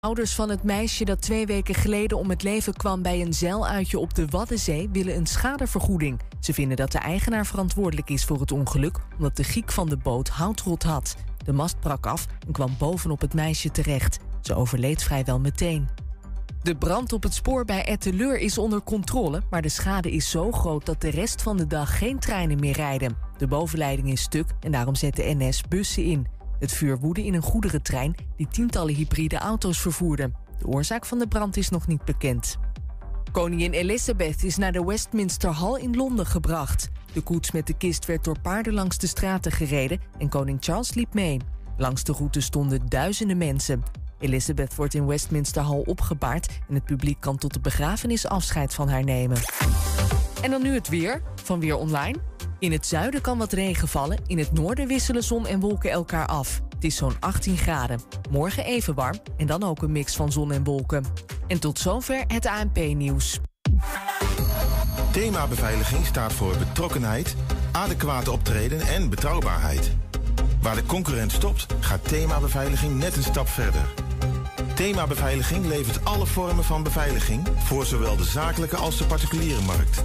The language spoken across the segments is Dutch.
Ouders van het meisje dat twee weken geleden om het leven kwam bij een zeiluitje op de Waddenzee willen een schadevergoeding. Ze vinden dat de eigenaar verantwoordelijk is voor het ongeluk, omdat de giek van de boot houtrot had. De mast brak af en kwam bovenop het meisje terecht. Ze overleed vrijwel meteen. De brand op het spoor bij Etteleur is onder controle, maar de schade is zo groot dat de rest van de dag geen treinen meer rijden. De bovenleiding is stuk en daarom zet de NS bussen in. Het vuur woedde in een goederentrein die tientallen hybride auto's vervoerde. De oorzaak van de brand is nog niet bekend. Koningin Elizabeth is naar de Westminster Hall in Londen gebracht. De koets met de kist werd door paarden langs de straten gereden en koning Charles liep mee. Langs de route stonden duizenden mensen. Elizabeth wordt in Westminster Hall opgebaard en het publiek kan tot de begrafenis afscheid van haar nemen. En dan nu het weer van Weer Online. In het zuiden kan wat regen vallen, in het noorden wisselen zon en wolken elkaar af. Het is zo'n 18 graden. Morgen even warm en dan ook een mix van zon en wolken. En tot zover het ANP-nieuws. Thema beveiliging staat voor betrokkenheid, adequate optreden en betrouwbaarheid. Waar de concurrent stopt, gaat thema beveiliging net een stap verder. Thema Beveiliging levert alle vormen van beveiliging voor zowel de zakelijke als de particuliere markt.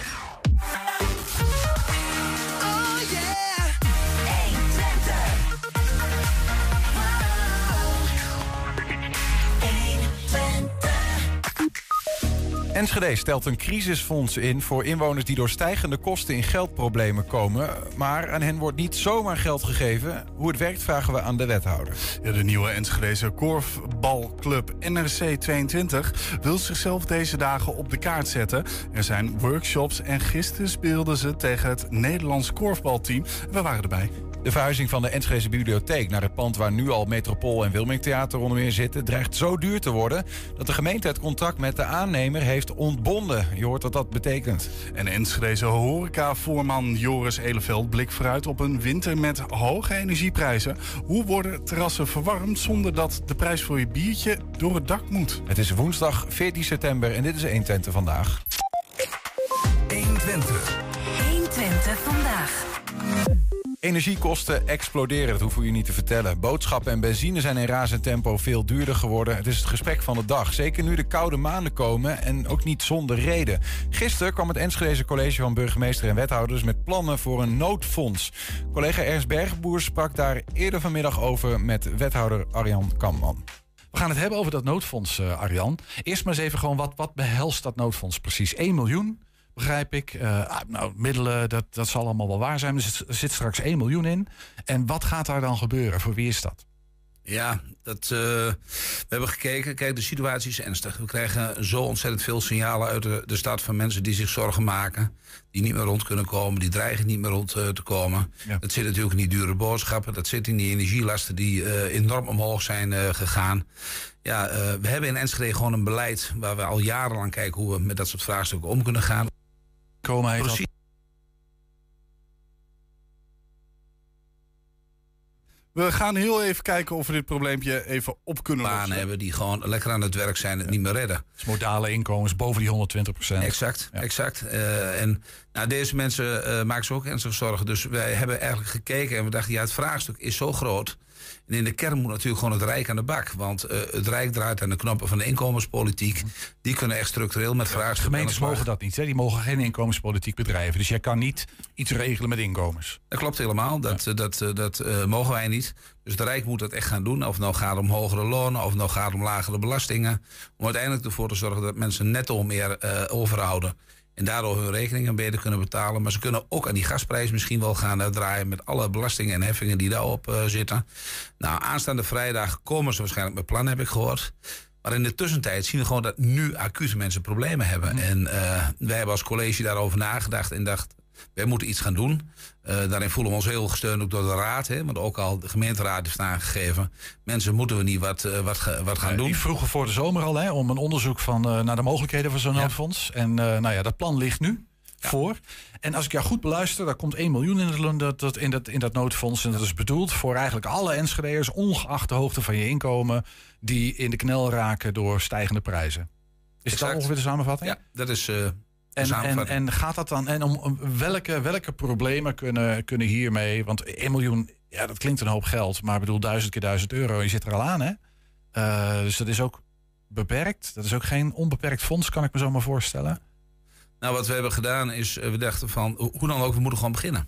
Enschede stelt een crisisfonds in voor inwoners die door stijgende kosten in geldproblemen komen. Maar aan hen wordt niet zomaar geld gegeven. Hoe het werkt vragen we aan de wethouder. De nieuwe Enschedeze korfbalclub NRC 22 wil zichzelf deze dagen op de kaart zetten. Er zijn workshops en gisteren speelden ze tegen het Nederlands korfbalteam. We waren erbij. De verhuizing van de Enschedeze bibliotheek naar het pand waar nu al Metropool en Wilming Theater onder meer zitten, dreigt zo duur te worden dat de gemeente het contract met de aannemer heeft ontbonden. Je hoort wat dat betekent. En Enschedeze horeca-voorman Joris Eleveld blikt vooruit op een winter met hoge energieprijzen. Hoe worden terrassen verwarmd zonder dat de prijs voor je biertje door het dak moet? Het is woensdag 14 september en dit is 120 vandaag. 120. 120 vandaag. Energiekosten exploderen, dat hoeven we je niet te vertellen. Boodschappen en benzine zijn in razend tempo veel duurder geworden. Het is het gesprek van de dag. Zeker nu de koude maanden komen en ook niet zonder reden. Gisteren kwam het Enschedeze College van Burgemeester en Wethouders... met plannen voor een noodfonds. Collega Ernst Bergboer sprak daar eerder vanmiddag over... met wethouder Arjan Kamman. We gaan het hebben over dat noodfonds, uh, Arjan. Eerst maar eens even gewoon, wat, wat behelst dat noodfonds precies? 1 miljoen begrijp ik. Uh, nou, middelen, dat, dat zal allemaal wel waar zijn. Er zit, straks 1 miljoen in. En wat gaat daar dan gebeuren? Voor wie is dat? Ja, dat, uh, we hebben gekeken. Kijk, de situatie is ernstig. We krijgen zo ontzettend veel signalen uit de, de stad van mensen die zich zorgen maken. Die niet meer rond kunnen komen, die dreigen niet meer rond uh, te komen. Ja. Dat zit natuurlijk in die dure boodschappen. Dat zit in die energielasten die uh, enorm omhoog zijn gegaan. Ja, we hebben in Enschede gewoon een beleid waar we al jarenlang kijken hoe we met dat soort vraagstukken om kunnen gaan komen heet Precies. We gaan heel even kijken of we dit probleempje even op kunnen lossen. Banen hebben die gewoon lekker aan het werk zijn en het niet meer redden. Dus modale inkomens boven die 120 procent. Exact, exact. Uh, en nou, deze mensen uh, maken zich ook ernstig zorgen. Dus wij hebben eigenlijk gekeken en we dachten, ja, het vraagstuk is zo groot. En in de kern moet natuurlijk gewoon het Rijk aan de bak. Want uh, het Rijk draait aan de knoppen van de inkomenspolitiek. Die kunnen echt structureel met vraagstukken... Gemeentes mogen dat niet, hè? die mogen geen inkomenspolitiek bedrijven. Dus jij kan niet iets regelen met inkomens. Dat klopt helemaal, dat, ja. dat, dat, dat uh, mogen wij niet. Dus het Rijk moet dat echt gaan doen. Of het nou gaat om hogere lonen, of het nou gaat om lagere belastingen. Om uiteindelijk ervoor te zorgen dat mensen netto meer uh, overhouden. En daardoor hun rekeningen beter kunnen betalen. Maar ze kunnen ook aan die gasprijs misschien wel gaan uh, draaien met alle belastingen en heffingen die daarop uh, zitten. Nou, aanstaande vrijdag komen ze waarschijnlijk met plan, heb ik gehoord. Maar in de tussentijd zien we gewoon dat nu acute mensen problemen hebben. Mm. En uh, wij hebben als college daarover nagedacht en dacht, wij moeten iets gaan doen. Uh, daarin voelen we ons heel gesteund ook door de raad. Hè, want ook al de gemeenteraad heeft aangegeven... mensen moeten we niet wat, uh, wat, wat gaan doen. Die vroegen voor de zomer al hè, om een onderzoek van, naar de mogelijkheden van zo'n noodfonds. En nou ja, dat plan ligt nu. voor. En als ik jou goed beluister, daar komt 1 miljoen in dat, in, dat, in dat noodfonds. En dat is bedoeld voor eigenlijk alle Enschede'ers, ongeacht de hoogte van je inkomen, die in de knel raken door stijgende prijzen. Is dat ongeveer de samenvatting? Ja, dat is eh, En, en, gaat dat dan, en om, welke, welke problemen kunnen, kunnen hiermee, want 1 miljoen, ja, dat klinkt een hoop geld, maar ik bedoel duizend keer duizend euro, je zit er al aan, hè? Eh, dus dat is ook beperkt. Dat is ook geen onbeperkt fonds, kan ik me zo maar voorstellen. Nou, wat we hebben gedaan is, eh, we dachten van, ho- hoe dan ook, we moeten gewoon beginnen.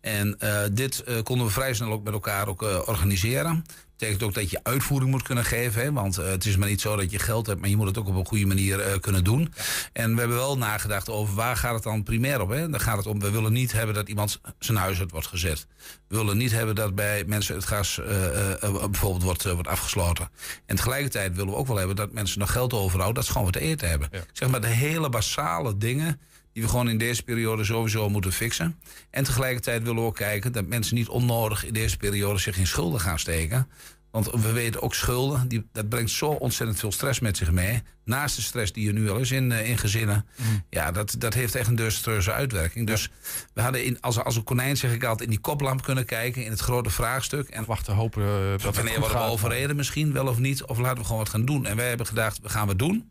En eh, dit konden we vrij snel ook met elkaar ook, organiseren. Betekent ook dat je uitvoering moet kunnen geven. Hè? Want eh, het is maar niet zo dat je geld hebt, maar je moet het ook op een goede manier eh, kunnen doen. En we hebben wel nagedacht over waar gaat het dan primair op. Hè? Dan gaat het om, we willen niet hebben dat iemand zijn huis uit wordt gezet. We willen niet hebben dat bij mensen het gas eh, bijvoorbeeld wordt, wordt afgesloten. En tegelijkertijd willen we ook wel hebben dat mensen nog geld overhouden, dat ze gewoon wat te eten hebben. Zeg maar de hele basale dingen die we gewoon in deze periode sowieso moeten fixen. En tegelijkertijd willen we ook kijken dat mensen niet onnodig in deze periode zich in schulden gaan steken. Want we weten ook schulden, die, dat brengt zo ontzettend veel stress met zich mee. Naast de stress die er nu al is in, eh, in gezinnen. Ja, dat, dat heeft echt een desastreuze uitwerking. Dus we hadden in, als, als een konijn, zeg ik altijd, in die koplamp kunnen kijken. In het grote vraagstuk. En Wachten, hopen eh, dat het Wanneer worden we overreden misschien, wel of niet? Of laten we gewoon wat gaan doen? En wij hebben gedacht, we gaan wat doen.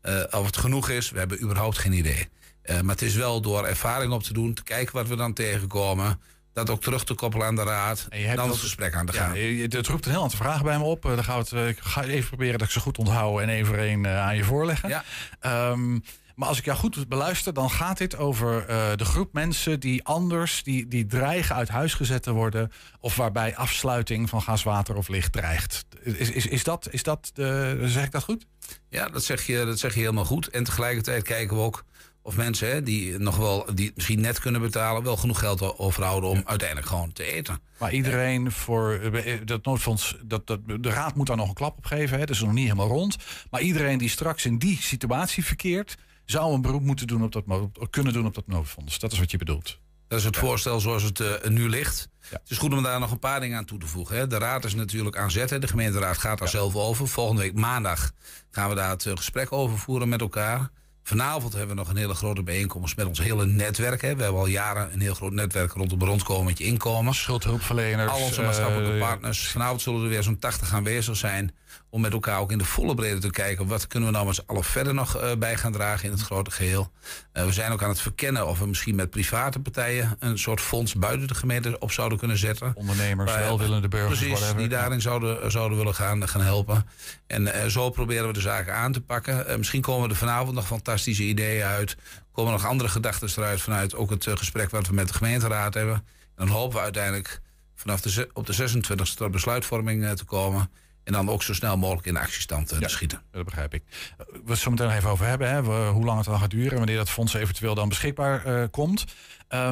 Eh, of het genoeg is, we hebben überhaupt geen idee. Eh, maar het is wel door ervaring op te doen, te kijken wat we dan tegenkomen. Dat ook terug te koppelen aan de raad. En je hebt dan het gesprek aan te Ja, gaan. je- het roept een heel aantal vragen bij me op. Eh, Dan gaan we het, eh, ik ga even proberen dat ik ze goed onthoud en één eh, aan je voorleggen. Ja. Ehm, maar als ik jou goed beluister, dan gaat dit over de groep mensen die anders, die, die dreigen uit huis gezet te worden. Of waarbij afsluiting van gas, water of licht dreigt. Is, is, is, dat, is dat de, zeg ik dat goed? Ja, dat zeg, je, dat zeg je helemaal goed. En tegelijkertijd kijken we ook of mensen hè, die nog wel, die het misschien net kunnen betalen, wel genoeg geld overhouden om uiteindelijk gewoon te eten. Maar iedereen voor eh, dat noodfonds, dat, dat, de raad moet daar nog een klap op geven. Hè, dat is nog niet helemaal rond. Maar iedereen die straks in die situatie verkeert, zou een beroep moeten doen op dat, kunnen doen op dat noodfonds. Dat is wat je bedoelt. Dat is het voorstel zoals het eh, nu ligt. Ja. Het is goed om daar nog een paar dingen aan toe te voegen. Hè. De raad is natuurlijk aan zet. hè. De gemeenteraad gaat daar zelf over. Volgende week maandag gaan we daar het eh, gesprek over voeren met elkaar. Vanavond hebben we nog een hele grote bijeenkomst met ons hele netwerk. Hè. We hebben al jaren een heel groot netwerk rondom rondkomen inkomen. Schuldhulpverleners. Al onze maatschappelijke eh, partners. Vanavond zullen er weer zo'n 80 aanwezig zijn. Om met elkaar ook in de volle breedte te kijken. Wat kunnen we nou met z'n allen verder nog eh, bij gaan dragen in het grote geheel. Eh, we zijn ook aan het verkennen of we misschien met private partijen. een soort fonds buiten de gemeente op zouden kunnen zetten. Ondernemers, Waar- welwillende burgers, Precies, whatever. die daarin zouden, zouden willen gaan, gaan helpen. En eh, zo proberen we de zaken aan te pakken. Eh, misschien komen er vanavond nog fantastische ideeën uit. Komen nog andere gedachten eruit vanuit ook het eh, gesprek wat we met de gemeenteraad hebben. En dan hopen we uiteindelijk vanaf de, op de 26e tot besluitvorming eh, te komen. En dan ook zo snel mogelijk in actiestand eh, Ja. te schieten. Dat begrijp ik. Eh, We het zo meteen even over hebben. Hè, hoe lang het dan gaat duren. en Wanneer dat fonds eventueel dan beschikbaar eh, komt.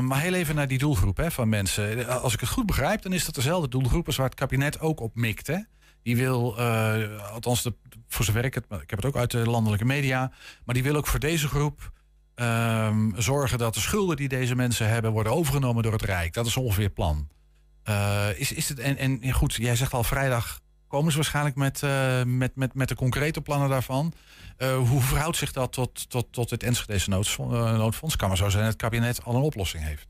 Maar heel even naar die doelgroep hè, van mensen. Als ik het goed begrijp, dan is dat dezelfde doelgroep als waar het kabinet ook op mikt. Hè? Die wil, althans de, voor zover ik het, ik heb het ook uit de landelijke media. Maar die wil ook voor deze groep ehm, zorgen dat de schulden die deze mensen hebben worden overgenomen door het Rijk. Dat is ongeveer het plan. Is, is het, en, en goed, jij zegt al vrijdag komen ze waarschijnlijk met, eh, met, met, met de concrete plannen daarvan. Eh, hoe verhoudt zich dat tot, tot, tot het Enschedese eh, noodfonds? Kan maar zo zijn dat het kabinet al een oplossing heeft.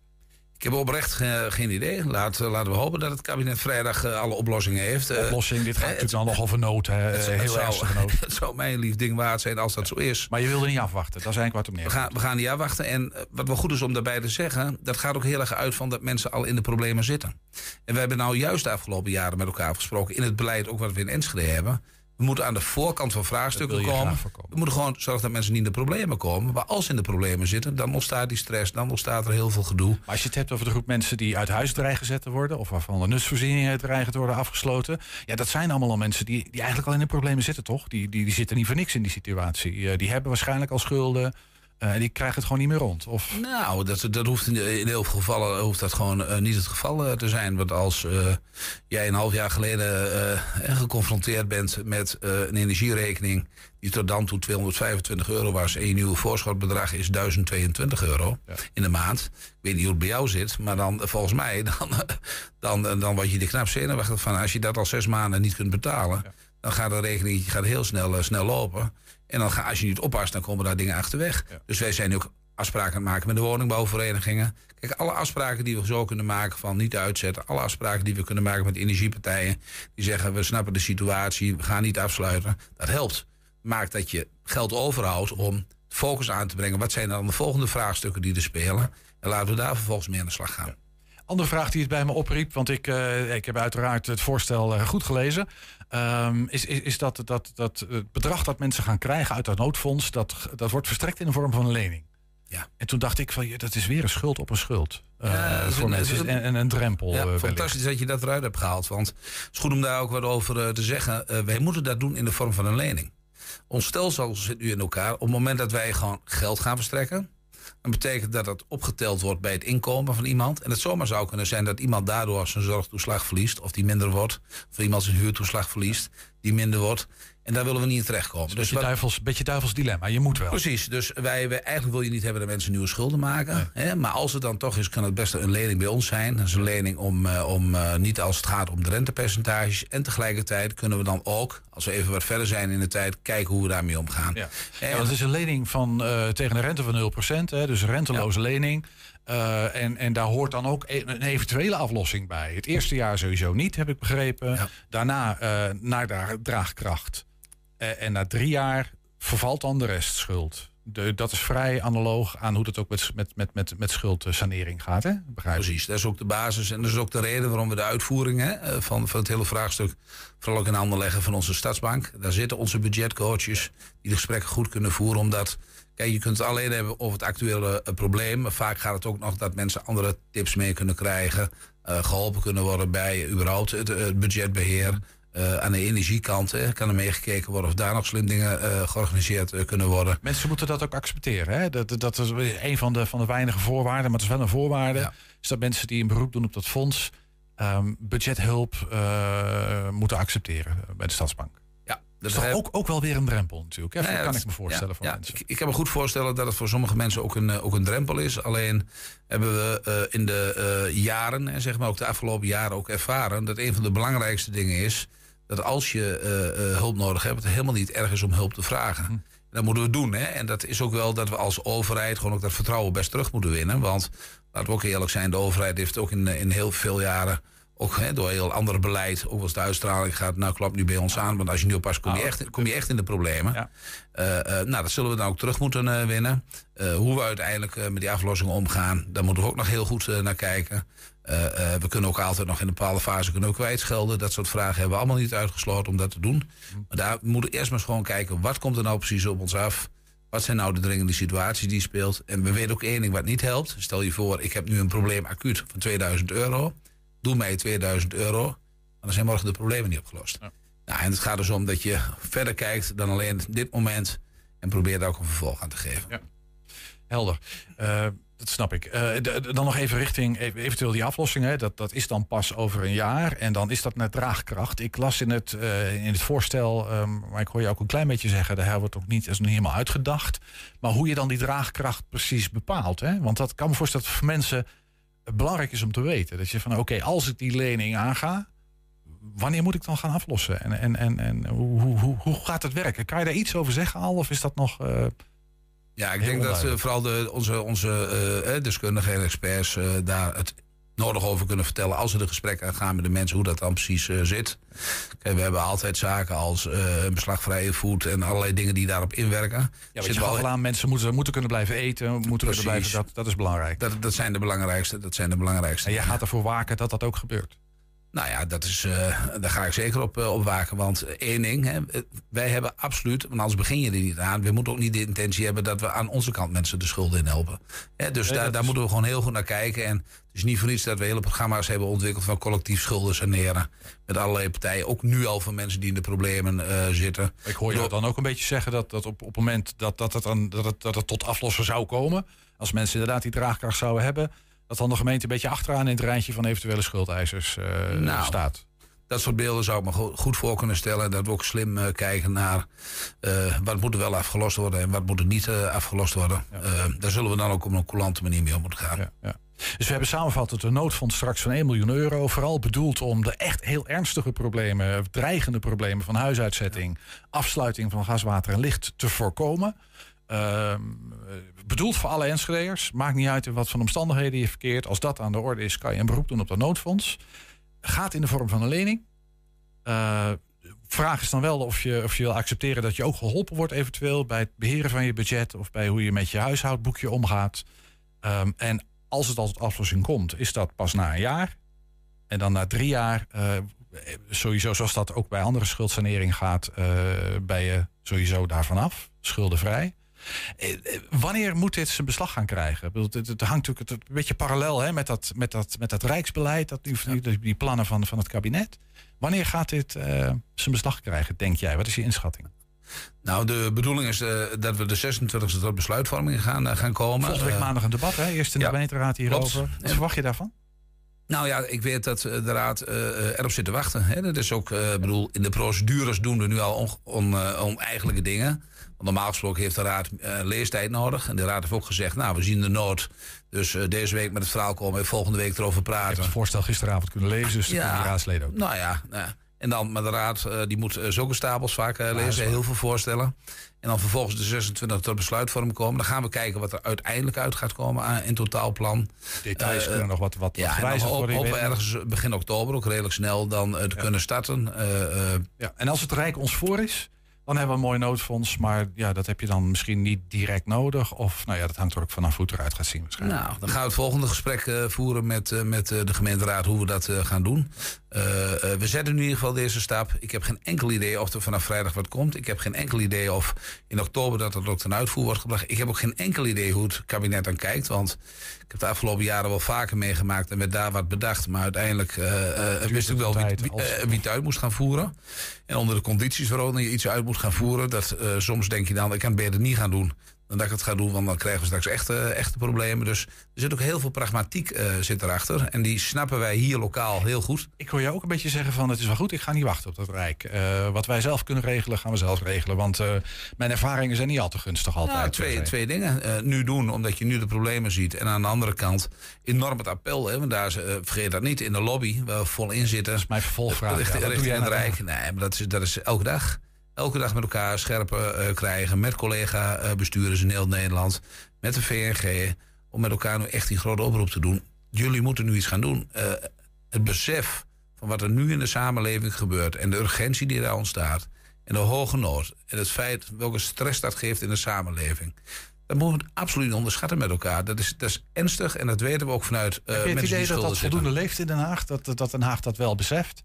Ik heb oprecht ge- geen idee. Laat, eh, laten we hopen dat het kabinet vrijdag eh, alle oplossingen heeft. Eh, oplossing, dit gaat natuurlijk dan nog over nood. Hè, het, het heel zou, ernstige nood. het zou mij een lief ding waard zijn als dat zo is. Maar je wilde niet afwachten. Dat is eigenlijk wat het op We neer. gaan, we gaan niet afwachten. En wat wel goed is om daarbij te zeggen, dat gaat ook heel erg uit van dat mensen al in de problemen zitten. En we hebben nou juist de afgelopen jaren met elkaar afgesproken in het beleid, ook wat we in Enschede hebben. We moeten aan de voorkant van vraagstukken komen. We moeten gewoon zorgen dat mensen niet in de problemen komen. Maar als ze in de problemen zitten, dan ontstaat die stress, dan ontstaat er heel veel gedoe. Maar als je het hebt over de groep mensen die uit huis dreigen gezet te worden... of waarvan de nutsvoorzieningen dreigen te worden afgesloten... ja, dat zijn allemaal al mensen die, die eigenlijk al in de problemen zitten, toch? Die, die, die zitten niet voor niks in die situatie. Eh, die hebben waarschijnlijk al schulden... eh, en die krijgen het gewoon niet meer rond. Of Nou, dat, dat hoeft in, in heel veel gevallen hoeft dat gewoon eh, niet het geval eh, te zijn. Want als jij een half jaar geleden geconfronteerd bent met een energierekening die tot dan toe 225 euro was en je nieuwe voorschotbedrag is 1022 euro in de maand. Ik weet niet hoe het bij jou zit, maar dan volgens mij dan, dan, dan, word je er knap zenuwachtig van. Als je dat al zes maanden niet kunt betalen, dan gaat de rekening gaat heel snel, snel lopen. En dan ga, als je niet oppast, dan komen daar dingen achterweg. Dus wij zijn ook afspraken aan het maken met de woningbouwverenigingen. Kijk, alle afspraken die we zo kunnen maken van niet uitzetten, alle afspraken die we kunnen maken met energiepartijen, die zeggen we snappen de situatie, we gaan niet afsluiten, dat helpt. Maakt dat je geld overhoudt om focus aan te brengen. Wat zijn dan de volgende vraagstukken die er spelen? En laten we daar vervolgens mee aan de slag gaan. Andere vraag die het bij me opriep, want ik, uh, ik heb uiteraard het voorstel uh, goed gelezen. Um, is, is, is dat, dat, dat het bedrag dat mensen gaan krijgen uit dat noodfonds, dat, dat wordt verstrekt in de vorm van een lening. Ja. En toen dacht ik van ja, dat is weer een schuld op een schuld. Uh, ja, voor een, mensen. En, en, een drempel. Ja, fantastisch dat je dat eruit hebt gehaald. Want het is goed om daar ook wat over te zeggen. wij moeten dat doen in de vorm van een lening. Ons stelsel zit nu in elkaar. Op het moment dat wij gewoon geld gaan verstrekken dan betekent dat dat opgeteld wordt bij het inkomen van iemand. En het zomaar zou kunnen zijn dat iemand daardoor zijn zorgtoeslag verliest, of die minder wordt. Of iemand zijn huurtoeslag verliest, die minder wordt. En daar willen we niet in terechtkomen. Dus, dus beetje, duivels, beetje duivels dilemma, je moet wel. Precies, dus wij, wij, eigenlijk wil je niet hebben dat mensen nieuwe schulden maken. Hè? Maar als het dan toch is, kan het best een lening bij ons zijn. Dat is een lening om, uh, om uh, niet als het gaat om de rentepercentages. En tegelijkertijd kunnen we dan ook, als we even wat verder zijn in de tijd, kijken hoe we daarmee omgaan. Ja, en, ja het is een lening van, uh, tegen een rente van 0%, hè, dus een renteloze ja. lening. Uh, en, en daar hoort dan ook een eventuele aflossing bij. Het eerste jaar sowieso niet, heb ik begrepen. Ja. Daarna uh, naar de draagkracht. Uh, en na drie jaar vervalt dan de restschuld. De, dat is vrij analoog aan hoe dat ook met, met, met, met, met schuldsanering gaat. Hè? Precies, dat is ook de basis. En dat is ook de reden waarom we de uitvoering hè, van, van het hele vraagstuk vooral ook in handen leggen van onze stadsbank. Daar zitten onze budgetcoaches die de gesprekken goed kunnen voeren. Omdat Kijk, je kunt het alleen hebben over het actuele uh, probleem. Maar vaak gaat het ook nog dat mensen andere tips mee kunnen krijgen. Geholpen kunnen worden bij überhaupt het budgetbeheer. Uh, aan de energiekant hè, kan er meegekeken worden of daar nog slim dingen georganiseerd kunnen worden. Mensen moeten dat ook accepteren. Hè? Dat, dat is een van de, van de weinige voorwaarden, maar het is wel een voorwaarde. Ja. Is dat mensen die een beroep doen op dat fonds um, budgethulp moeten accepteren bij de Stadsbank. Dat is toch ook, ook wel weer een drempel natuurlijk. Hè? Ja, kan ik me voorstellen ja, voor ja, mensen. Ik, ik, kan me goed voorstellen dat het voor sommige mensen ook een, ook een drempel is. Alleen hebben we in de jaren, en zeg maar ook de afgelopen jaren ook ervaren... dat een van de belangrijkste dingen is... dat als je uh, hulp nodig hebt, het helemaal niet erg is om hulp te vragen. Hm. Dat moeten we doen. Hè? En dat is ook wel dat we als overheid gewoon ook dat vertrouwen best terug moeten winnen. Want laten we ook eerlijk zijn, de overheid heeft ook in, in heel veel jaren ook hè, door heel ander beleid, ook als de uitstraling gaat, nou klopt nu bij ons aan, want als je nu oppast, kom je, nou, echt, kom je echt in de problemen. Ja. Uh, uh, nou, dat zullen we dan ook terug moeten uh, winnen. hoe we uiteindelijk met die aflossingen omgaan, daar moeten we ook nog heel goed naar kijken. We kunnen ook altijd nog in een bepaalde fase kunnen ook kwijtschelden. Dat soort vragen hebben we allemaal niet uitgesloten om dat te doen. Maar daar moeten we eerst maar eens gewoon kijken, wat komt er nou precies op ons af? Wat zijn nou de dringende situaties die speelt? En we weten ook één ding wat niet helpt. Stel je voor, ik heb nu een probleem acuut van 2000 euro doe mij 2000 euro. Maar dan zijn morgen de problemen niet opgelost. Ja. Nou, en het gaat dus om dat je verder kijkt dan alleen dit moment. En probeer daar ook een vervolg aan te geven. Ja. Helder. Uh, dat snap ik. Uh, dan nog even richting e-, eventueel die aflossing. Hè. Dat, dat is dan pas over een jaar. En dan is dat naar draagkracht. Ik las in het, uh, in het voorstel, um, maar ik hoor je ook een klein beetje zeggen... de wordt ook niet, is helemaal uitgedacht. Maar hoe je dan die draagkracht precies bepaalt. Hè? Want dat kan me voorstellen dat voor mensen belangrijk is om te weten. Dat je van oké, als ik die lening aanga, wanneer moet ik dan gaan aflossen? En, en, en, en hoe, hoe, hoe gaat het werken? Kan je daar iets over zeggen al? Of is dat nog. Uh, ja, ik denk dat uh, vooral de, onze, onze uh, deskundigen en experts daar het nodig over kunnen vertellen als we de gesprekken gaan met de mensen hoe dat dan precies uh, zit. Kijk, we hebben altijd zaken als beslagvrije voet en allerlei dingen die daarop inwerken. Ja, je wel aan mensen moeten, moeten kunnen blijven eten, moeten kunnen blijven, dat, dat is belangrijk. Dat, dat zijn de belangrijkste. Dat zijn de belangrijkste. En jij gaat ervoor waken dat dat ook gebeurt. Nou ja, dat is, uh, daar ga ik zeker op, uh, op waken. Want één ding, hè, wij hebben absoluut, want anders begin je er niet aan. We moeten ook niet de intentie hebben dat we aan onze kant mensen de schulden in helpen. Hè, dus nee, daar, daar moeten we gewoon heel goed naar kijken. En het is niet voor niets dat we hele programma's hebben ontwikkeld van collectief schulden saneren. Met allerlei partijen, ook nu al van mensen die in de problemen uh, zitten. Ik hoor je dan ook een beetje zeggen dat, dat op, op het moment dat, dat, het dat, het, dat het tot aflossen zou komen. Als mensen inderdaad die draagkracht zouden hebben dat dan de gemeente een beetje achteraan in het rijtje van eventuele schuldeisers uh, nou, staat. Dat soort beelden zou ik me goed voor kunnen stellen. Dat we ook slim uh, kijken naar uh, wat moet er wel afgelost worden en wat moet er niet afgelost worden. Ja. daar zullen we dan ook op een coulante manier mee om moeten gaan. Ja, ja. Dus we hebben samenvattend een noodfonds straks van 1 miljoen euro. Vooral bedoeld om de echt heel ernstige problemen, dreigende problemen van huisuitzetting, afsluiting van gas, water en licht te voorkomen. Ehm, eh, bedoeld voor alle Enschede'ers. Maakt niet uit in wat voor omstandigheden je verkeert. Als dat aan de orde is, kan je een beroep doen op dat noodfonds. Gaat in de vorm van een lening. Eh, vraag is dan wel of je, of je wil accepteren dat je ook geholpen wordt eventueel bij het beheren van je budget of bij hoe je met je huishoudboekje omgaat. Ehm, en als het al tot aflossing komt, is dat pas na een jaar. En dan na drie jaar, eh, sowieso zoals dat ook bij andere schuldsanering gaat, eh, ben je sowieso daarvan af, schuldenvrij. Eh, eh, Wanneer moet dit zijn beslag gaan krijgen? Het, hangt natuurlijk een beetje parallel hè, met, dat, met, dat, met dat rijksbeleid, dat, die, die plannen van, van het kabinet. Wanneer gaat dit eh, zijn beslag krijgen, denk jij? Wat is je inschatting? Nou, de bedoeling is dat we de 26e tot besluitvorming gaan, gaan komen. Volgende week maandag een debat, hè? eerst in de ja, gemeenteraad hierover. klopt. Wat verwacht je daarvan? Nou ja, ik weet dat de Raad erop zit te wachten. Hè. Dat is ook, eh, bedoel, in de procedures doen we nu al on, on, oneigenlijke dingen. Normaal gesproken heeft de Raad eh, leestijd nodig. En de Raad heeft ook gezegd, nou, we zien de nood. Dus eh, deze week met het verhaal komen en volgende week erover Ik heb praten. het voorstel gisteravond kunnen lezen, dus die raadsleden ook. Nou ja, nou ja. En dan met de raad, eh, die moet zulke stapels vaak lezen, heel veel voorstellen. En dan vervolgens de 26 tot besluitvorming komen. Dan gaan we kijken wat er uiteindelijk uit gaat komen aan, in totaalplan. Details kunnen nog wat, wat, wat Ja, we weet het. ergens begin oktober ook redelijk snel dan te kunnen starten. Ja, en als het Rijk ons voor is, dan hebben we een mooi noodfonds. Maar ja, dat heb je dan misschien niet direct nodig. Of nou ja, dat hangt er ook vanaf hoe het eruit gaat zien waarschijnlijk. Nou, dan gaan we het volgende gesprek eh, voeren met, eh, met eh, de gemeenteraad hoe we dat gaan doen. We zetten nu in ieder geval deze stap. Ik heb geen enkel idee of er vanaf vrijdag wat komt. Ik heb geen enkel idee of in oktober dat het ook ten uitvoer wordt gebracht. Ik heb ook geen enkel idee hoe het kabinet dan kijkt. Want ik heb de afgelopen jaren wel vaker meegemaakt en werd daar wat bedacht. Maar uiteindelijk wist ik wel wie, wie, het uit moest gaan voeren. En onder de condities waaronder je iets uit moet gaan voeren. Dat eh, soms denk je dan, ik kan het beter niet gaan doen. Dan dat ik het ga doen, want dan krijgen we straks echte, echte problemen. Dus er zit ook heel veel pragmatiek eh, zit erachter. En die snappen wij hier lokaal heel goed. Ik hoor je ook een beetje zeggen van het is wel goed, ik ga niet wachten op dat Rijk. Eh, wat wij zelf kunnen regelen, gaan we zelf regelen. Want mijn ervaringen zijn niet al te gunstig altijd. Nou, twee, twee dingen. Nu doen, omdat je nu de problemen ziet. En aan de andere kant enorm het appel. Hè, want daar, is, eh, vergeet dat niet, in de lobby, waar we vol in zitten. Dat is mijn vervolgvraag. Ja, richting het jij? Rijk. Nee, maar dat is, dat is elke dag. Elke dag met elkaar scherpen eh, krijgen. Met collega-bestuurders in heel Nederland. Met de VNG. Om met elkaar nu echt die grote oproep te doen. Jullie moeten nu iets gaan doen. Eh, het besef van wat er nu in de samenleving gebeurt. En de urgentie die daar ontstaat. En de hoge nood. En het feit welke stress dat geeft in de samenleving. Dat moeten we absoluut niet onderschatten met elkaar. Dat is, dat is ernstig en dat weten we ook vanuit eh Heb je het mensen die idee dat schulden dat zitten. voldoende leeft in Den Haag? Dat, dat Den Haag dat wel beseft?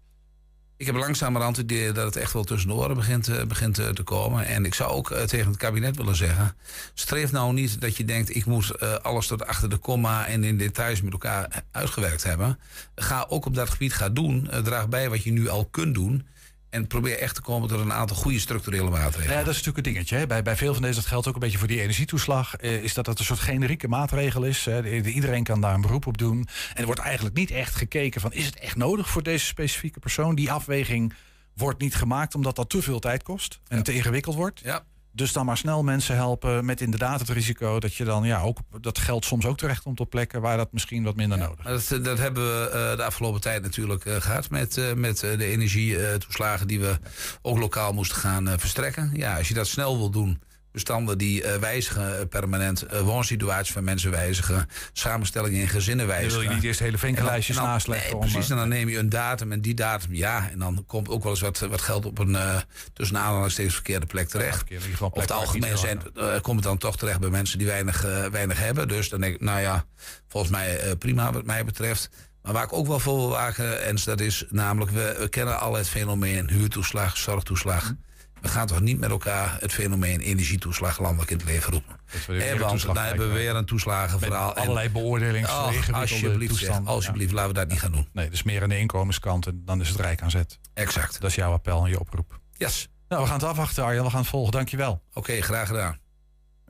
Ik heb langzamerhand het idee dat het echt wel tussen oren begint, eh, begint eh, te komen. En ik zou ook eh, tegen het kabinet willen zeggen... streef nou niet dat je denkt... ik moet alles tot achter de komma en in details met elkaar uitgewerkt hebben. Ga ook op dat gebied gaan doen. Draag bij wat je nu al kunt doen. En probeer echt te komen tot een aantal goede structurele maatregelen. Ja, dat is natuurlijk een dingetje. Hè. Bij, bij veel van deze, dat geldt ook een beetje voor die energietoeslag, eh, is dat dat een soort generieke maatregel is. Iedereen kan daar een beroep op doen. En er wordt eigenlijk niet echt gekeken van, is het echt nodig voor deze specifieke persoon? Die afweging wordt niet gemaakt omdat dat te veel tijd kost en te ingewikkeld wordt. Ja. Dus dan maar snel mensen helpen met inderdaad het risico dat je dan, ja, ook dat geld soms ook terecht komt op plekken waar dat misschien wat minder nodig is. Dat, dat hebben we eh, de afgelopen tijd natuurlijk eh, gehad met, eh, met de energietoeslagen die we ook lokaal moesten gaan verstrekken. Ja, als je dat snel wil doen, bestanden die eh, wijzigen eh, permanent, eh, woonsituaties van mensen wijzigen, samenstellingen in gezinnen Dan wijzigen. wil je niet eerst hele En dan- venkellijstjes en dan- naast leggen. nee, om, precies, en dan neem je een datum en die datum, ja. En dan komt ook wel eens wat, wat geld op een tussen aanhalingstekens verkeerde plek terecht. verkeerde, geval Over het plek waar het algemeen zijn, komt het dan toch terecht bij mensen die weinig, weinig hebben. Dus dan denk ik, nou ja, volgens mij prima wat mij betreft. Maar waar ik ook wel voor wil waken, en dat is namelijk, we, we kennen al het fenomeen huurtoeslag, zorgtoeslag. We gaan toch niet met elkaar het fenomeen energietoeslag landelijk in het leven roepen. Eh, want dan hebben we weer een toeslagenverhaal. Met allerlei beoordelings, Oh, ingewikkelde alsjeblieft, zeg, toestanden. alsjeblieft, laten we dat niet gaan doen. Nee, dus meer aan de inkomenskant en dan is het rijk aan zet. Exact. Dat is jouw appel en je oproep. Yes. Nou, we gaan het afwachten, Arjan. We gaan het volgen. Dankjewel. Oké, graag gedaan.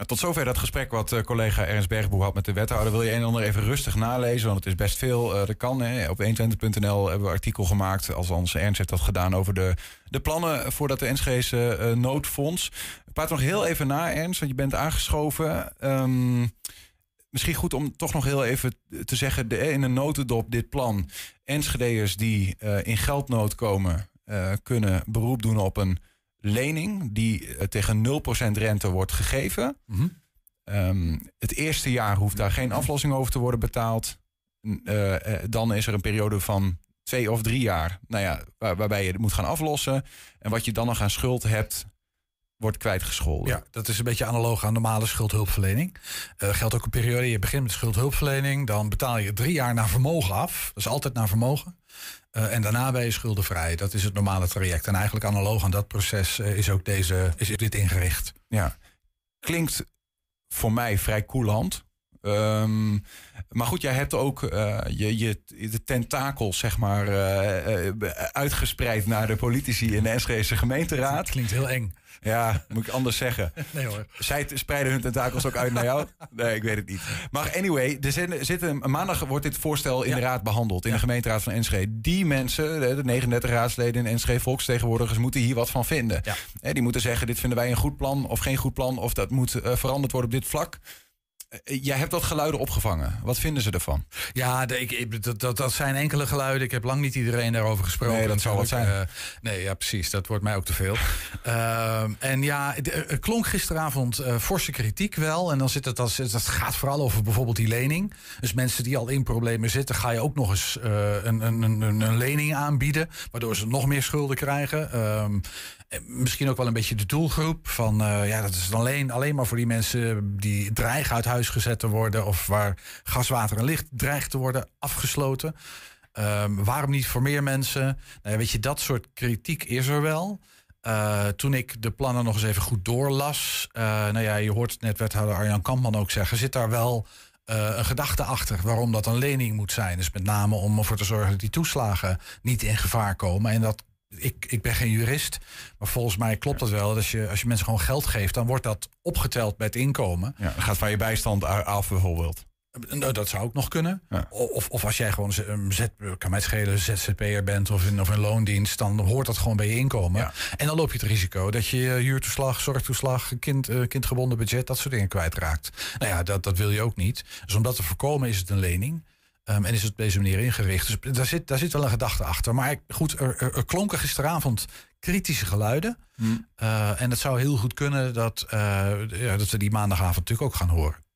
Tot zover dat gesprek wat eh, collega Ernst Bergboe had met de wethouder. Wil je een en ander even rustig nalezen, want het is best veel. eh dat kan. Hè. Op 120.nl hebben we artikel gemaakt, als onze Ernst heeft dat gedaan, over de, de plannen voor dat de Enschese eh, noodfonds. Praat nog heel even na, Ernst, want je bent aangeschoven. Ehm, misschien goed om toch nog heel even te zeggen, in een notendop dit plan. Enschedeërs die in geldnood komen, kunnen beroep doen op een lening die eh, tegen 0% rente wordt gegeven. Mhm. Ehm, het eerste jaar hoeft daar geen aflossing over te worden betaald. Eh, eh, dan is er een periode van twee of drie jaar nou ja, waar- waarbij je het moet gaan aflossen. En wat je dan nog aan schuld hebt, wordt kwijtgescholden. Ja, dat is een beetje analoog aan normale schuldhulpverlening. Geldt ook een periode, je begint met schuldhulpverlening... dan betaal je drie jaar naar vermogen af. Dat is altijd naar vermogen. Eh, en daarna ben je schuldenvrij. Dat is het normale traject. En eigenlijk analoog aan dat proces eh, is ook deze, is dit ingericht. Ja. Klinkt voor mij vrij koeland. Ehm, maar goed, jij hebt ook eh, je, je, de tentakels, zeg maar, eh, eh, uitgespreid naar de politici in de Enschedese gemeenteraad. Klinkt heel eng. Ja, moet ik anders zeggen. Nee hoor. Zij spreiden hun tentakels ook uit naar jou? Nee, ik weet het niet. Maar anyway, er zitten, zitten, maandag wordt dit voorstel in Ja. de raad behandeld. In Ja. de gemeenteraad van Enschede. Die mensen, de de 39 raadsleden in Enschede, volksvertegenwoordigers, moeten hier wat van vinden. Ja. Die moeten zeggen, dit vinden wij een goed plan of geen goed plan. Of dat moet veranderd worden op dit vlak. Eh, jij hebt dat geluiden opgevangen. Wat vinden ze ervan? Ja, de- ik, dat, dat, dat zijn enkele geluiden. Ik heb lang niet iedereen daarover gesproken. Nee, dat zal wat natuurlijk. Eh, nee, ja, precies. Dat wordt mij ook te veel. Ehm, en ja, het, eh, er klonk gisteravond eh, forse kritiek wel. En dan zit het, dat, dat gaat vooral over bijvoorbeeld die lening. Dus mensen die al in problemen zitten, ga je ook nog eens eh, een, een, een, een lening aanbieden. Waardoor ze nog meer schulden krijgen. En misschien ook wel een beetje de doelgroep. Van eh, ja, dat is alleen, alleen maar voor die mensen die dreigen uit huis gezet te worden. Of waar gas, water en licht dreigt te worden afgesloten. Ehm, waarom niet voor meer mensen? Nou weet je, dat soort kritiek is er wel. Eh, toen ik de plannen nog eens even goed doorlas. eh, nou ja, je hoort net wethouder Arjan Kampman ook zeggen. Zit daar wel eh, een gedachte achter waarom dat een lening moet zijn? Dus met name om ervoor te zorgen dat die toeslagen niet in gevaar komen. En dat. Ik, ik ben geen jurist, maar volgens mij klopt dat wel. Als je, als je mensen gewoon geld geeft, dan wordt dat opgeteld bij het inkomen. Ja, dat gaat van je bijstand af bijvoorbeeld. Nou, dat zou ook nog kunnen. Ja. Of, of als jij gewoon een Z, kan mij schelen, ZZP'er bent of in, of in loondienst, dan hoort dat gewoon bij je inkomen. Ja. En dan loop je het risico dat je je huurtoeslag, zorgtoeslag, kind, eh, kindgebonden budget, dat soort dingen kwijtraakt. Nou ja, dat, dat wil je ook niet. Dus om dat te voorkomen is het een lening. Ehm, en is het op deze manier ingericht. Dus daar zit, daar zit wel een gedachte achter. Maar goed, er, er, er klonken gisteravond kritische geluiden. Eh, en het zou heel goed kunnen dat, eh, ja, dat we die maandagavond natuurlijk ook gaan horen.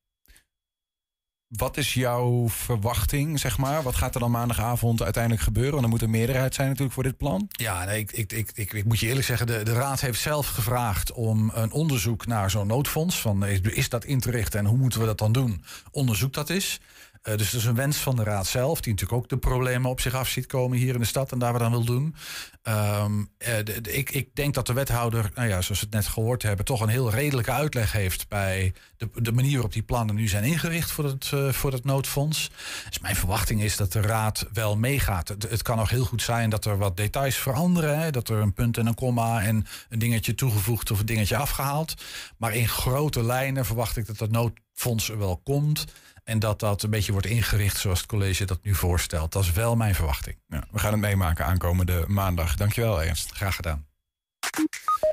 Wat is jouw verwachting, zeg maar? Wat gaat er dan maandagavond uiteindelijk gebeuren? Want er moet een meerderheid zijn natuurlijk voor dit plan. Ja, nee, ik, ik, ik, ik, ik moet je eerlijk zeggen, de, de Raad heeft zelf gevraagd om een onderzoek naar zo'n noodfonds. Van, is, is dat in te richten en hoe moeten we dat dan doen? Onderzoek dat is. Eh, dus dat is een wens van de Raad zelf, die natuurlijk ook de problemen op zich af ziet komen hier in de stad en daar wat aan wil doen. Ehm, eh, ik, ik denk dat de wethouder, nou ja, zoals we het net gehoord hebben, toch een heel redelijke uitleg heeft bij de, de manier waarop die plannen nu zijn ingericht voor het, eh, voor het noodfonds. Dus mijn verwachting is dat de Raad wel meegaat. Het, het kan nog heel goed zijn dat er wat details veranderen. Hè, dat er een punt en een komma en een dingetje toegevoegd of een dingetje afgehaald. Maar in grote lijnen verwacht ik dat dat noodfonds er wel komt. En dat dat een beetje wordt ingericht zoals het college dat nu voorstelt. Dat is wel mijn verwachting. Ja, we gaan het meemaken aankomende maandag. Dankjewel, Ernst. Graag gedaan.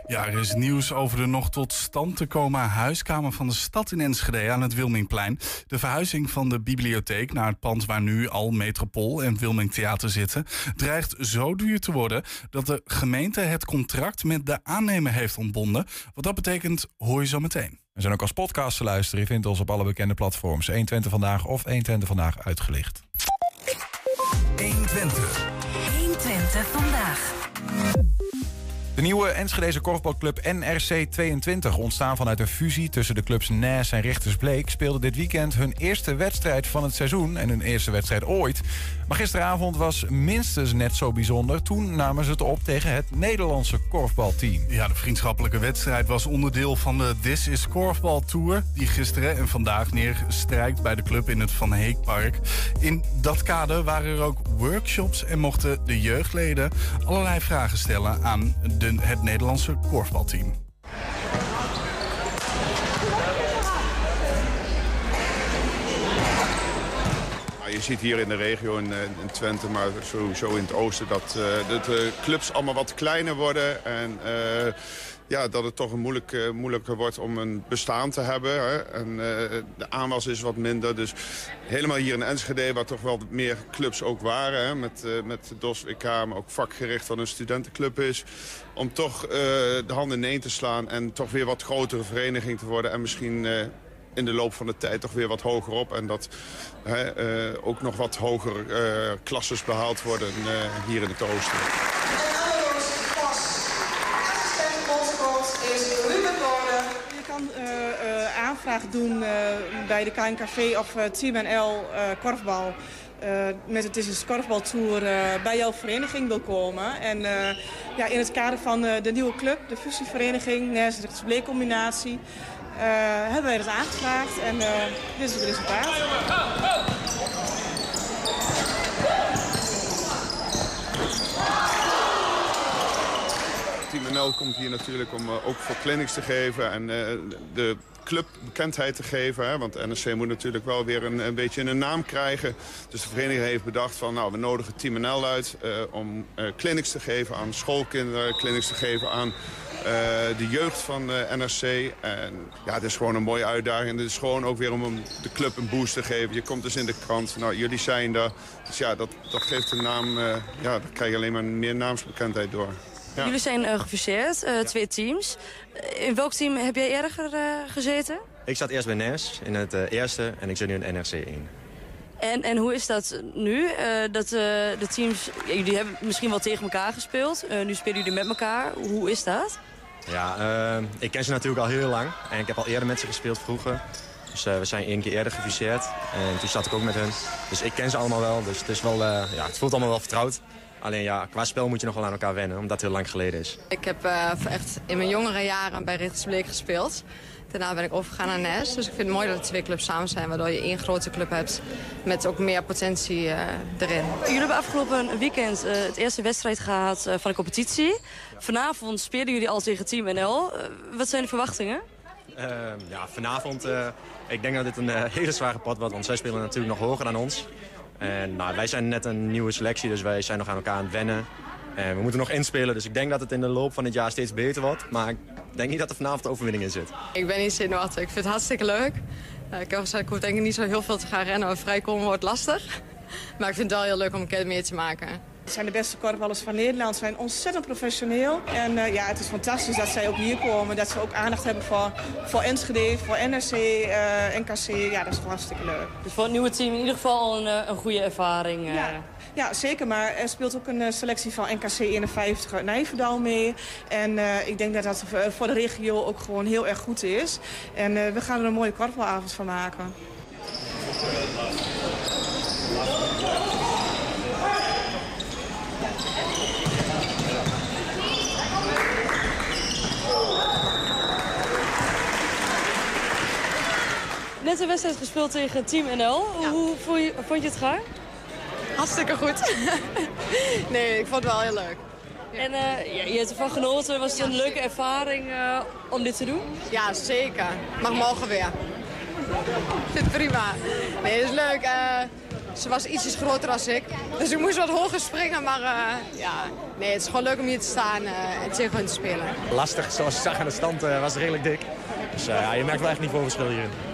Ja, er is nieuws over de nog tot stand te komen huiskamer van de stad in Enschede aan het Wilmingplein. De verhuizing van de bibliotheek naar het pand waar nu al Metropool en Wilming Theater zitten, dreigt zo duur te worden dat de gemeente het contract met de aannemer heeft ontbonden. Wat dat betekent, hoor je zo meteen. We zijn ook als podcast te luisteren. Je vindt ons op alle bekende platforms. 120 Vandaag of 120 Vandaag uitgelicht. 120 vandaag. De nieuwe Enschedeze korfbalclub NRC 22, ontstaan vanuit een fusie tussen de clubs Nes en Richtersbleek, speelde dit weekend hun eerste wedstrijd van het seizoen en hun eerste wedstrijd ooit. Maar gisteravond was minstens net zo bijzonder. Toen namen ze het op tegen het Nederlandse korfbalteam. Ja, de vriendschappelijke wedstrijd was onderdeel van de This is Korfbal Tour... die gisteren en vandaag neerstrijkt bij de club in het Van Heekpark. In dat kader waren er ook workshops en mochten de jeugdleden... allerlei vragen stellen aan de, het Nederlandse korfbalteam. Je ziet hier in de regio in, eh, in Twente, maar sowieso in het oosten... dat, eh, de clubs allemaal wat kleiner worden. En eh, ja, dat het toch een moeilijk, eh, moeilijker wordt om een bestaan te hebben. Hè. En eh, de aanwas is wat minder. Dus helemaal hier in Enschede, waar toch wel meer clubs ook waren. Hè, met, uh, met DOS WK, maar ook vakgericht wat een studentenclub is. Om toch de handen ineen te slaan en toch weer wat grotere vereniging te worden. En misschien in de loop van de tijd toch weer wat hoger op. En dat ook nog wat hogere klasses behaald worden hier in het oosten. Aanvraag doen uh, bij de KNKV of uh, Team NL uh, korfbal. met het is een korfbaltour bij jouw vereniging wil komen. En ja, in het kader van de nieuwe club, de fusievereniging, Nijs Bleekcombinatie, hebben wij dat aangevraagd. En dit is het resultaat. Team NL komt hier natuurlijk om ook voor clinics te geven. En de club bekendheid te geven. Hè? Want NSC moet natuurlijk wel weer een, een beetje een naam krijgen. Dus de vereniging heeft bedacht van nou, we nodigen Team NL uit uh, om uh, clinics te geven aan schoolkinderen. Clinics te geven aan uh, de jeugd van NRC. En ja, het is gewoon een mooie uitdaging. Het is gewoon ook weer om de club een boost te geven. Je komt dus in de krant. Nou, jullie zijn daar. Dus ja, dat, dat geeft een naam. ja, daar krijg je alleen maar meer naamsbekendheid door. Ja. Jullie zijn uh, gefuseerd, uh, twee teams. in welk team heb jij uh, gezeten? Ik zat eerst bij NES in het eerste en ik zit nu in NRC 1. En, en hoe is dat nu? dat de teams, jullie hebben misschien wel tegen elkaar gespeeld. nu spelen jullie met elkaar. Hoe is dat? Ja, ik ken ze natuurlijk al heel lang. En ik heb al eerder met ze gespeeld vroeger. Dus we zijn één keer eerder gefuseerd. En toen zat ik ook met hen. Dus ik ken ze allemaal wel. Dus het, is wel, ja, het voelt allemaal wel vertrouwd. Alleen ja, qua spel moet je nog wel aan elkaar wennen, omdat het heel lang geleden is. Ik heb uh, echt in mijn jongere jaren bij Richters Bleek gespeeld. Daarna ben ik overgegaan naar NES. Dus ik vind het mooi dat de twee clubs samen zijn. Waardoor je één grote club hebt met ook meer potentie uh, erin. Jullie hebben afgelopen weekend uh, het eerste wedstrijd gehad van de competitie. Vanavond spelen jullie al tegen Team NL. wat zijn de verwachtingen? Ehm, ja, vanavond, ik denk dat dit een hele zware pot wordt. Want zij spelen natuurlijk nog hoger dan ons. En nou, wij zijn net een nieuwe selectie, dus wij zijn nog aan elkaar aan het wennen. En we moeten nog inspelen, dus ik denk dat het in de loop van het jaar steeds beter wordt. Maar ik denk niet dat er vanavond overwinning in zit. Ik ben niet zenuwachtig. Ik vind het hartstikke leuk. Uh, ik, ik hoef denk ik niet zo heel veel te gaan rennen, vrijkomen wordt lastig. Maar ik vind het wel heel leuk om een keer mee te maken. Het zijn de beste korfballers van Nederland. Ze zijn ontzettend professioneel. En uh, ja, het is fantastisch dat zij ook hier komen. Dat ze ook aandacht hebben voor, voor Enschede, voor NRC, uh, NKC. Ja, dat is gewoon hartstikke leuk. Dus voor het nieuwe team in ieder geval een, eh, een goede ervaring. Uh. Ja. Ja, zeker. Maar er speelt ook een selectie van NKC 51 uit Nijverdal mee. En uh, ik denk dat dat voor de regio ook gewoon heel erg goed is. En uh, we gaan er een mooie korfbalavond van maken. Net een wedstrijd gespeeld tegen Team NL. Hoe vond je, vond je het gaan? Hartstikke goed. nee, ik vond het wel heel leuk. En uh, ja, je hebt ervan genoten. Was het een leuke ervaring uh, om dit te doen? Ja, zeker. Mag morgen weer. Ik vind het prima. Nee, het is leuk. Uh, ze was ietsjes groter als ik. Dus ik moest wat hoger springen. Maar ja, nee, het is gewoon leuk om hier te staan en tegen hun te spelen. Lastig, zoals je zag aan de stand was het redelijk dik. Dus ja, je merkt wel echt niet voor verschil hierin.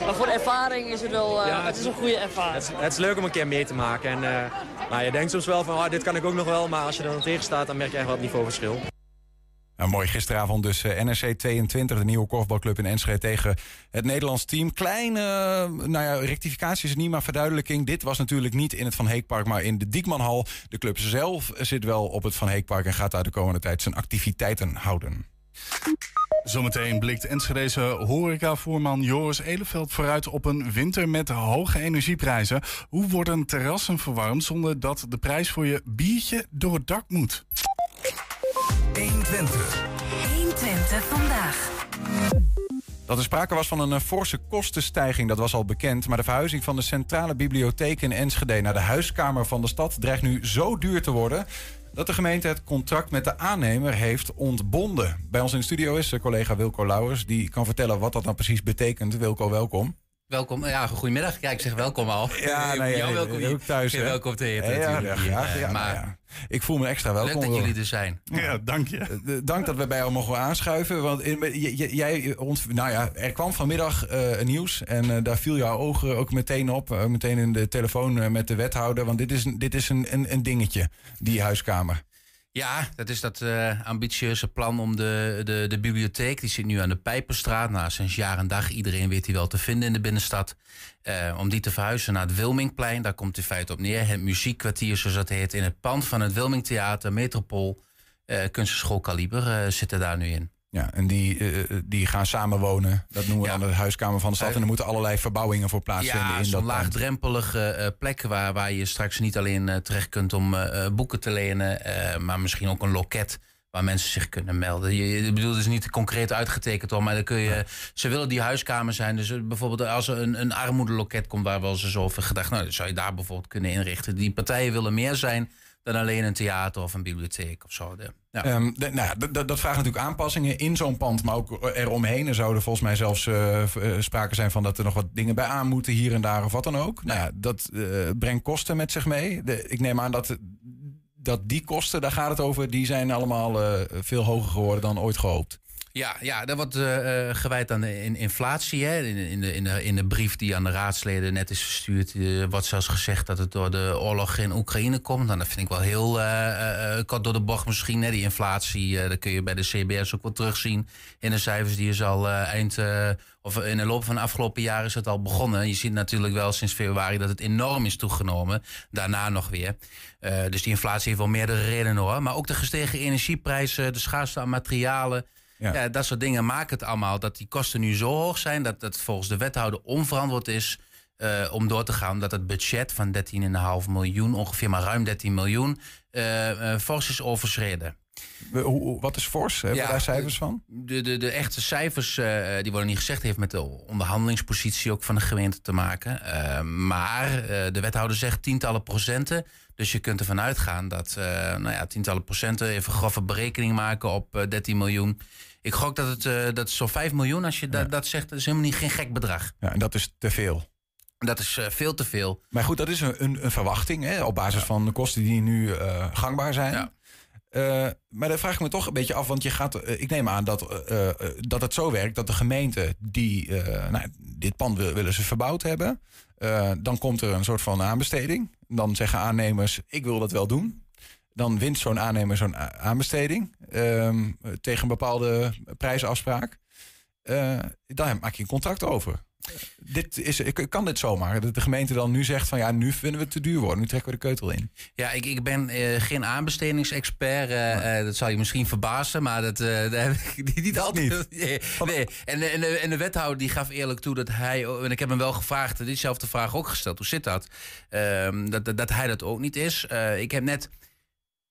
Maar voor de ervaring is het wel uh, het is een goede ervaring. Het is, het is, leuk om een keer mee te maken. En, uh, nou, je denkt soms wel van, oh, dit kan ik ook nog wel. Maar als je er dan tegen staat, dan merk je echt wel het niveauverschil. Nou, mooi, gisteravond dus uh, NRC 22, de nieuwe korfbalclub in Enschede tegen het Nederlands team. Kleine, nou ja, rectificatie is niet, maar verduidelijking. Dit was natuurlijk niet in het Van Heekpark, maar in de Diekmanhal. De club zelf zit wel op het Van Heekpark en gaat daar de komende tijd zijn activiteiten houden. Zometeen blikt Enschedeze horecavoerman Joris Eleveld vooruit op een winter met hoge energieprijzen. Hoe worden terrassen verwarmd zonder dat de prijs voor je biertje door het dak moet? 120. 120 vandaag. Dat er sprake was van een eh, forse kostenstijging, dat was al bekend. Maar de verhuizing van de centrale bibliotheek in Enschede naar de huiskamer van de stad dreigt nu zo duur te worden dat de gemeente het contract met de aannemer heeft ontbonden. Bij ons in de studio is collega Wilco Lauwers. Die kan vertellen wat dat nou precies betekent. Wilco, welkom. Welkom. Ja, goedemiddag. Ja, ik zeg welkom al. Ja, nee, jou ja, welkom. ook thuis. Je hè? welkom te eten Ja, ja, natuurlijk. ja, graag, Eh, ja, maar ja. Ik voel me extra welkom. leuk dat jullie er zijn. Ja, dank je. Eh, Dank dat we bij jou mogen aanschuiven. Want in- j- j- jij, ont- nou ja, er kwam vanmiddag eh, een nieuws. En eh, daar viel jouw ogen ook meteen op. eh, meteen in de telefoon eh, met de wethouder. Want dit is, een- dit is een, een, een dingetje, die huiskamer. Ja, dat is dat eh, ambitieuze plan om de, de, de bibliotheek. Die zit nu aan de Pijperstraat. Nou, sinds jaar en dag. Iedereen weet die wel te vinden in de binnenstad. Eh, om die te verhuizen naar het Wilmingplein. Daar komt in feite op neer. Het muziekkwartier, zoals dat heet. In het pand van het Wilmingtheater, Metropool. eh Kunstenschool Kaliber zitten daar nu in. Ja, en die, eh, die gaan samenwonen. Dat noemen we Ja. dan de huiskamer van de stad. Eh, en er moeten allerlei verbouwingen voor plaatsvinden Ja, in zo'n laagdrempelige eh, plek waar, waar je straks niet alleen eh, terecht kunt om eh, eh, boeken te lenen, eh, maar misschien ook een loket waar mensen zich kunnen melden. Je, je bedoelt, is niet concreet uitgetekend hoor, maar dan kun je. Ze willen die huiskamer zijn. Dus eh, bijvoorbeeld als er een, een armoedeloket komt waar wel eens over gedacht, nou, dan zou je daar bijvoorbeeld kunnen inrichten. Die partijen willen meer zijn dan alleen een theater of een bibliotheek of zo. Ja. Ehm, nou, dat- vraagt natuurlijk aanpassingen in zo'n pand, maar ook eromheen. Er zouden volgens mij zelfs eh, sprake zijn van dat er nog wat dingen bij aan moeten, hier en daar of wat dan ook. Nou ja, dat eh, brengt kosten met zich mee. Ik neem aan dat, dat die kosten, daar gaat het over, die zijn allemaal veel hoger geworden dan ooit gehoopt. Ja, ja, dat wordt eh, eh, gewijd aan de in- inflatie. Hè. In, in, de, in, de, in de brief die aan de raadsleden net is verstuurd... eh, wordt zelfs gezegd dat het door de oorlog in Oekraïne komt. Nou, dat vind ik wel heel eh, kort door de bocht misschien. Hè. Die inflatie, dat kun je bij de CBS ook wel terugzien... in de cijfers die is al eind... of in de loop van de afgelopen jaren is het al begonnen. Je ziet natuurlijk wel sinds februari dat het enorm is toegenomen. Daarna nog weer. Dus die inflatie heeft wel meerdere redenen hoor. Maar ook de gestegen energieprijzen, de schaarste aan materialen... Ja. dat soort dingen maken het allemaal dat die kosten nu zo hoog zijn dat het volgens de wethouder onverantwoord is eh, om door te gaan. Dat het budget van 13,5 miljoen, ongeveer maar ruim 13 miljoen, eh, fors is overschreden. Hoe- wat is fors? Hebben we daar cijfers van? De, de, de echte cijfers eh, die worden niet gezegd, heeft met de onderhandelingspositie ook van de gemeente te maken. Eh, maar eh, de wethouder zegt tientallen procenten. Dus je kunt ervan uitgaan dat nou ja, tientallen procenten, even grove berekening maken op eh, 13 miljoen. Ik gok dat het, dat is zo'n 5 miljoen, als je dat, dat zegt, dat is helemaal niet geen gek bedrag. Ja, en dat is te veel. Dat is veel te veel. Maar goed, dat is een, een, een verwachting hè, op basis van de kosten die nu gangbaar zijn. Eh, maar dan vraag ik me toch een beetje af, want je gaat, eh, ik neem aan dat, eh, dat het zo werkt dat de gemeente die nou, dit pand wil, willen ze verbouwd hebben. Dan komt er een soort van aanbesteding. Dan zeggen aannemers, ik wil dat wel doen. Dan wint zo'n aannemer zo'n aanbesteding ehm, tegen een bepaalde prijsafspraak. Daar maak je een contract over. Dit is, ik kan dit zomaar. Dat de gemeente dan nu zegt van ja, nu vinden we het te duur worden. Nu trekken we de keutel in. Ja, ik, ik ben eh, geen aanbestedingsexpert. eh, eh, dat zal je misschien verbazen, maar dat, daar heb ik niet altijd. Nee, nee. En, de- en, de, en de wethouder die gaf eerlijk toe dat hij. En ik heb hem wel gevraagd, diezelfde vraag ook gesteld. Hoe zit dat? Ehm, dat, dat, dat hij dat ook niet is. Ik heb net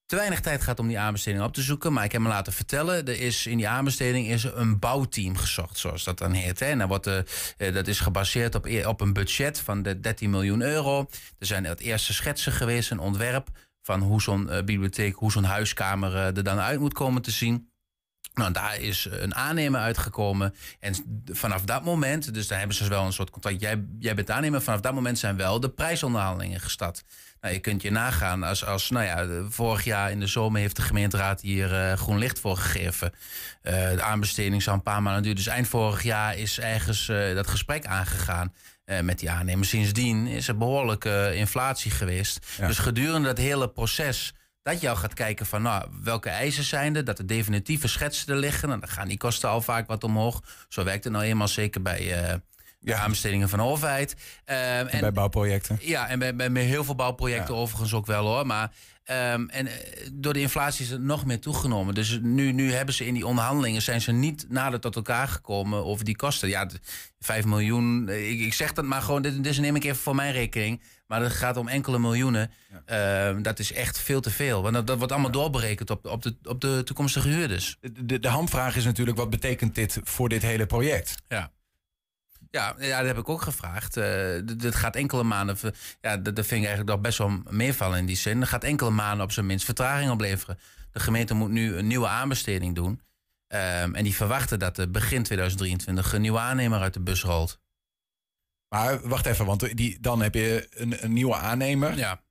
te weinig tijd gehad om die aanbesteding op te zoeken. Maar ik heb me laten vertellen, er is in die aanbesteding is een bouwteam gezocht, zoals dat dan heet. Hè. Dan wordt, eh, eh, dat is gebaseerd op, e- op een budget van de 13 miljoen euro. Er zijn het eerste schetsen geweest, een ontwerp van hoe zo'n eh, bibliotheek, hoe zo'n huiskamer er dan uit moet komen te zien. Nou, daar is een aannemer uitgekomen. En vanaf dat moment, dus daar hebben ze wel een soort contract. Jij, jij bent aannemer. Vanaf dat moment zijn wel de prijsonderhandelingen gestart. Nou, je kunt je nagaan als, als nou ja, vorig jaar in de zomer heeft de gemeenteraad hier eh, groen licht voor gegeven. Eh, de aanbesteding zou een paar maanden duren. Dus eind vorig jaar is ergens eh, dat gesprek aangegaan. met die aannemer. Sindsdien is er behoorlijke inflatie geweest. Ja. Dus gedurende dat hele proces dat je al gaat kijken van nou, welke eisen zijn er, dat de definitieve schetsen er liggen. En dan gaan die kosten al vaak wat omhoog. Zo werkt het nou eenmaal zeker bij de aanbestedingen van de overheid. Ehm, En bij bouwprojecten. ja, en bij, bij heel veel bouwprojecten overigens ook wel hoor. Maar ehm, en, eh, door de inflatie is het nog meer toegenomen. Dus nu, nu hebben ze in die onderhandelingen zijn ze niet nader tot elkaar gekomen over die kosten. Ja, de 5 miljoen. eh, Ik, ik zeg dat maar gewoon, dit, dit neem ik even voor mijn rekening. Maar het gaat om enkele miljoenen. Ehm, dat is echt veel te veel. Want dat, dat wordt allemaal doorberekend op, op, de, op de toekomstige huurders. De, de hamvraag is natuurlijk, wat betekent dit voor dit hele project? Ja. Ja, ja, dat heb ik ook gevraagd. Eh, dit gaat enkele maanden. Ja, dat, dat vind ik eigenlijk nog best wel meevallen in die zin. Dat gaat enkele maanden op zijn minst vertraging opleveren. De gemeente moet nu een nieuwe aanbesteding doen. Ehm, en die verwachten dat er begin 2023 een nieuwe aannemer uit de bus rolt. Maar wacht even, want die, dan heb je een, een nieuwe aannemer. Ja.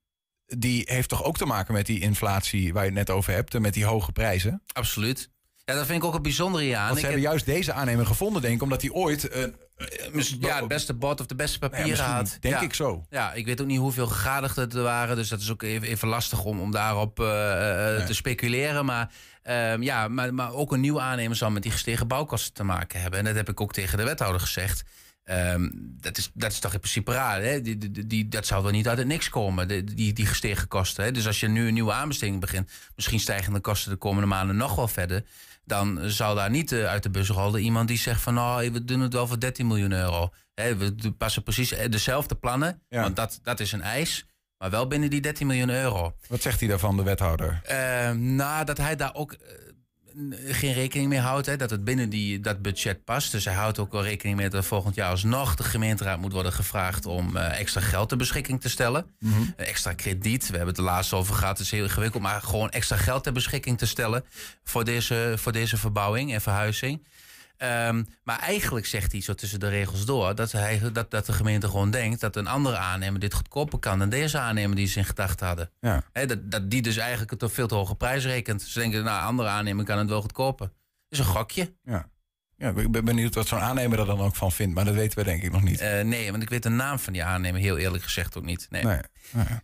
Die heeft toch ook te maken met die inflatie waar je het net over hebt. En met die hoge prijzen. Absoluut. Ja, dat vind ik ook het bijzondere aan. Want ze Ik hebben heb- juist deze aannemer gevonden, denk ik. Omdat hij ooit... ja, het beste bord of de beste papieren misschien had. denk ja. ik zo. Ja, ik weet ook niet hoeveel gegadigden er waren. Dus dat is ook even, even lastig om, om daarop eh, eh, te speculeren. Maar, ehm, ja, maar, maar ook een nieuwe aannemer zal met die gestegen bouwkosten te maken hebben. En dat heb ik ook tegen de wethouder gezegd. Ehm, dat, is, dat is toch in principe raar. Hè? Die, die, die, dat zou wel niet uit het niks komen, die, die, die gestegen kosten. Hè? Dus als je nu een nieuwe aanbesteding begint... misschien stijgen de kosten de komende maanden nog wel verder... dan zal daar niet eh, uit de bus rollen iemand die zegt van... nou, we doen het wel voor 13 miljoen euro. Hè, we passen precies eh, dezelfde plannen, want dat, dat is een eis... maar wel binnen die 13 miljoen euro. Wat zegt hij daarvan, de wethouder? Eh, nou, dat hij daar ook eh, geen rekening mee houdt. Hè, dat het binnen die, dat budget past. Dus hij houdt ook wel rekening mee dat er volgend jaar alsnog de gemeenteraad moet worden gevraagd om eh, extra geld ter beschikking te stellen. Eh, extra krediet. We hebben het er laatst over gehad. Het is heel ingewikkeld. Maar gewoon extra geld ter beschikking te stellen voor deze, voor deze verbouwing en verhuizing. Ehm, maar eigenlijk zegt hij zo tussen de regels door dat, hij, dat, dat de gemeente gewoon denkt dat een andere aannemer dit goedkoper kan dan deze aannemer die ze in gedachten hadden. Ja. Dat, dat die dus eigenlijk het op veel te hoge prijs rekent. Ze denken, nou, andere aannemer kan het wel goedkoper. Dat is een gokje. Ja. Ja, ik ben benieuwd wat zo'n aannemer er dan ook van vindt. Maar dat weten we denk ik nog niet. Eh, nee, want ik weet de naam van die aannemer heel eerlijk gezegd ook niet. Nee. Nee. Ja.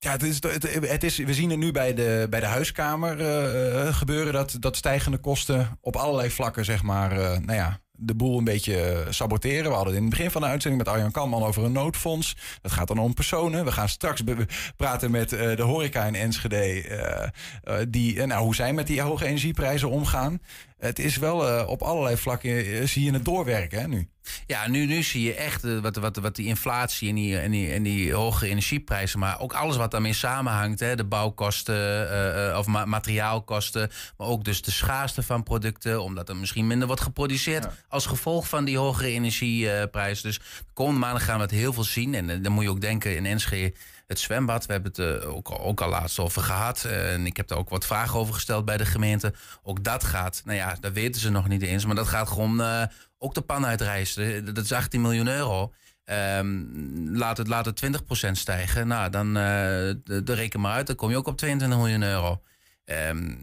Ja, het is, het, is, we zien het nu bij de, bij de huiskamer eh, eh, gebeuren... Dat, dat stijgende kosten op allerlei vlakken, zeg maar... eh, nou ja, de boel een beetje saboteren. We hadden in het begin van de uitzending met Arjan Kamman over een noodfonds. Dat gaat dan om personen. We gaan straks praten met de horeca in Enschede... die, nou, hoe zij met die hoge energieprijzen omgaan. Het is wel eh, op allerlei vlakken... eh, zie je het doorwerken hè, nu. Ja, nu, nu zie je echt eh, wat, wat, wat die inflatie en die, en, die, en die hoge energieprijzen, maar ook alles wat daarmee samenhangt. Hè, de bouwkosten of ma- materiaalkosten, maar ook dus de schaarste van producten, omdat er misschien minder wordt geproduceerd als gevolg van die hogere energieprijzen. Dus de komende maanden gaan we het heel veel zien. En dan moet je ook denken in Enschede. Het zwembad, we hebben het eh, ook, ook al laatst over gehad. Eh, en ik heb daar ook wat vragen over gesteld bij de gemeente. Ook dat gaat, nou ja, dat weten ze nog niet eens. Maar dat gaat gewoon eh, ook de pan uitreizen. Dat is 18 miljoen euro. Ehm, laat, het, laat het 20% stijgen. Nou, dan de, reken maar uit. Dan kom je ook op 22 miljoen euro. Ehm,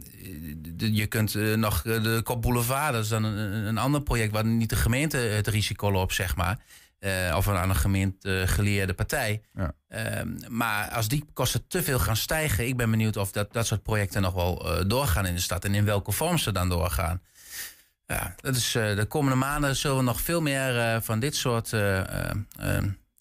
je kunt nog de Kop Boulevard, dat is dan een, een ander project waar niet de gemeente het risico loopt, zeg maar. Eh, of aan een gemeente eh, geleerde partij. Ehm, maar als die kosten te veel gaan stijgen, ik ben benieuwd of dat, dat soort projecten nog wel eh, doorgaan in de stad en in welke vorm ze dan doorgaan. Ja, dat is, de komende maanden zullen we nog veel meer van dit soort